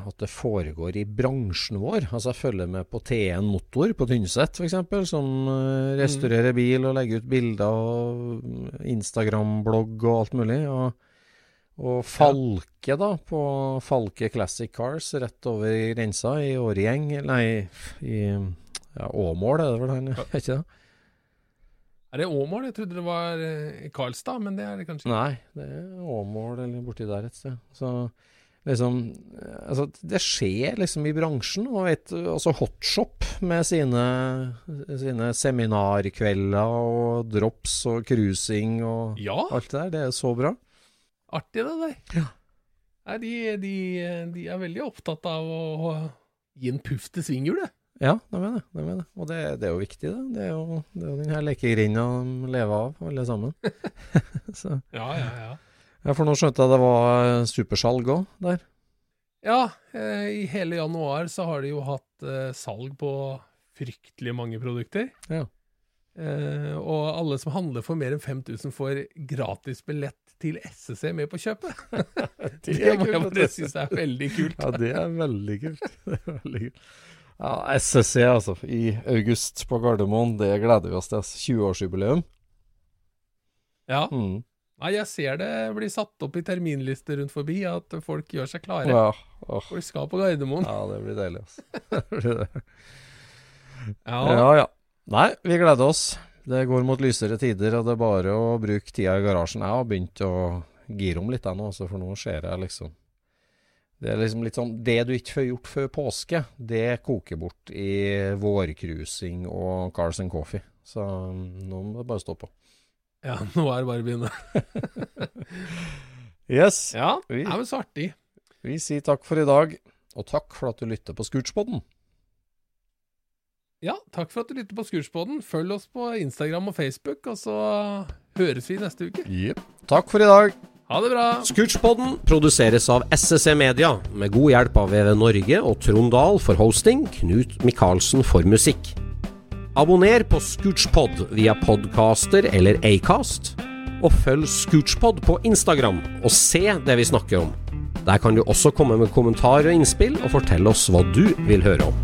at det foregår i bransjen vår. Altså Jeg følger med på T1 Motor på Tynset f.eks., som eh, restaurerer bil og legger ut bilder og Instagram-blogg og alt mulig. Og, og Falke, da, på Falke Classic Cars rett over grensa i Årgjeng Nei, i ja, Åmål er det vel han, er ikke det? Er det Åmål? Jeg trodde det var eh, i Karlstad, men det er det kanskje ikke. Nei, det er Åmål eller borti der et sted. Så liksom Altså, det skjer liksom i bransjen. Og et, altså Hotshop med sine, sine seminarkvelder og drops og cruising og ja. alt det der. Det er så bra. Artig, det der. Ja. Nei, de, de, de, er veldig opptatt av å gi en puff til svinghjulet. Ja, det mener jeg. Det mener. Og det, det, er jo viktig, det. Det er jo, det er jo den her lekegrinda de lever av, alle sammen. så. Ja, ja, ja. Ja, For nå skjønte jeg det var supersalg òg der? Ja, eh, i hele januar så har de jo hatt eh, salg på fryktelig mange produkter. Ja. Eh, og alle som handler for mer enn 5000 får gratis billett til SSC med på kjøpet. det, det må jeg bare synes er veldig kult. ja, det er veldig kult. Det er veldig kult. Ja, SSC, altså. I august på Gardermoen. Det gleder vi oss til. 20-årsjubileum. Ja. Mm. Nei, jeg ser det blir satt opp i terminlister rundt forbi, at folk gjør seg klare. Ja. Oh. Folk skal på Gardermoen. Ja, det blir deilig, altså. Ja. ja, ja. Nei, vi gleder oss. Det går mot lysere tider, og det er bare å bruke tida i garasjen. Jeg har begynt å gire om litt ennå, for nå ser jeg liksom det er liksom litt sånn Det du ikke får gjort før påske, det koker bort i vårcruising og Cars and Coffee. Så um, nå må det bare stå på. Ja, nå er det bare å begynne. yes. Ja, det er vel så artig. Vi sier takk for i dag, og takk for at du lytter på Scootspodden. Ja, takk for at du lytter på Skurspodden. Følg oss på Instagram og Facebook, og så høres vi neste uke. Yep. Takk for i dag. Ha det bra. Scootspodden produseres av SSC Media, med god hjelp av VV Norge og Trond Dahl for hosting, Knut Micaelsen for musikk. Abonner på Scootspod via podcaster eller Acast, og følg Scootspod på Instagram og se det vi snakker om. Der kan du også komme med kommentarer og innspill, og fortelle oss hva du vil høre om.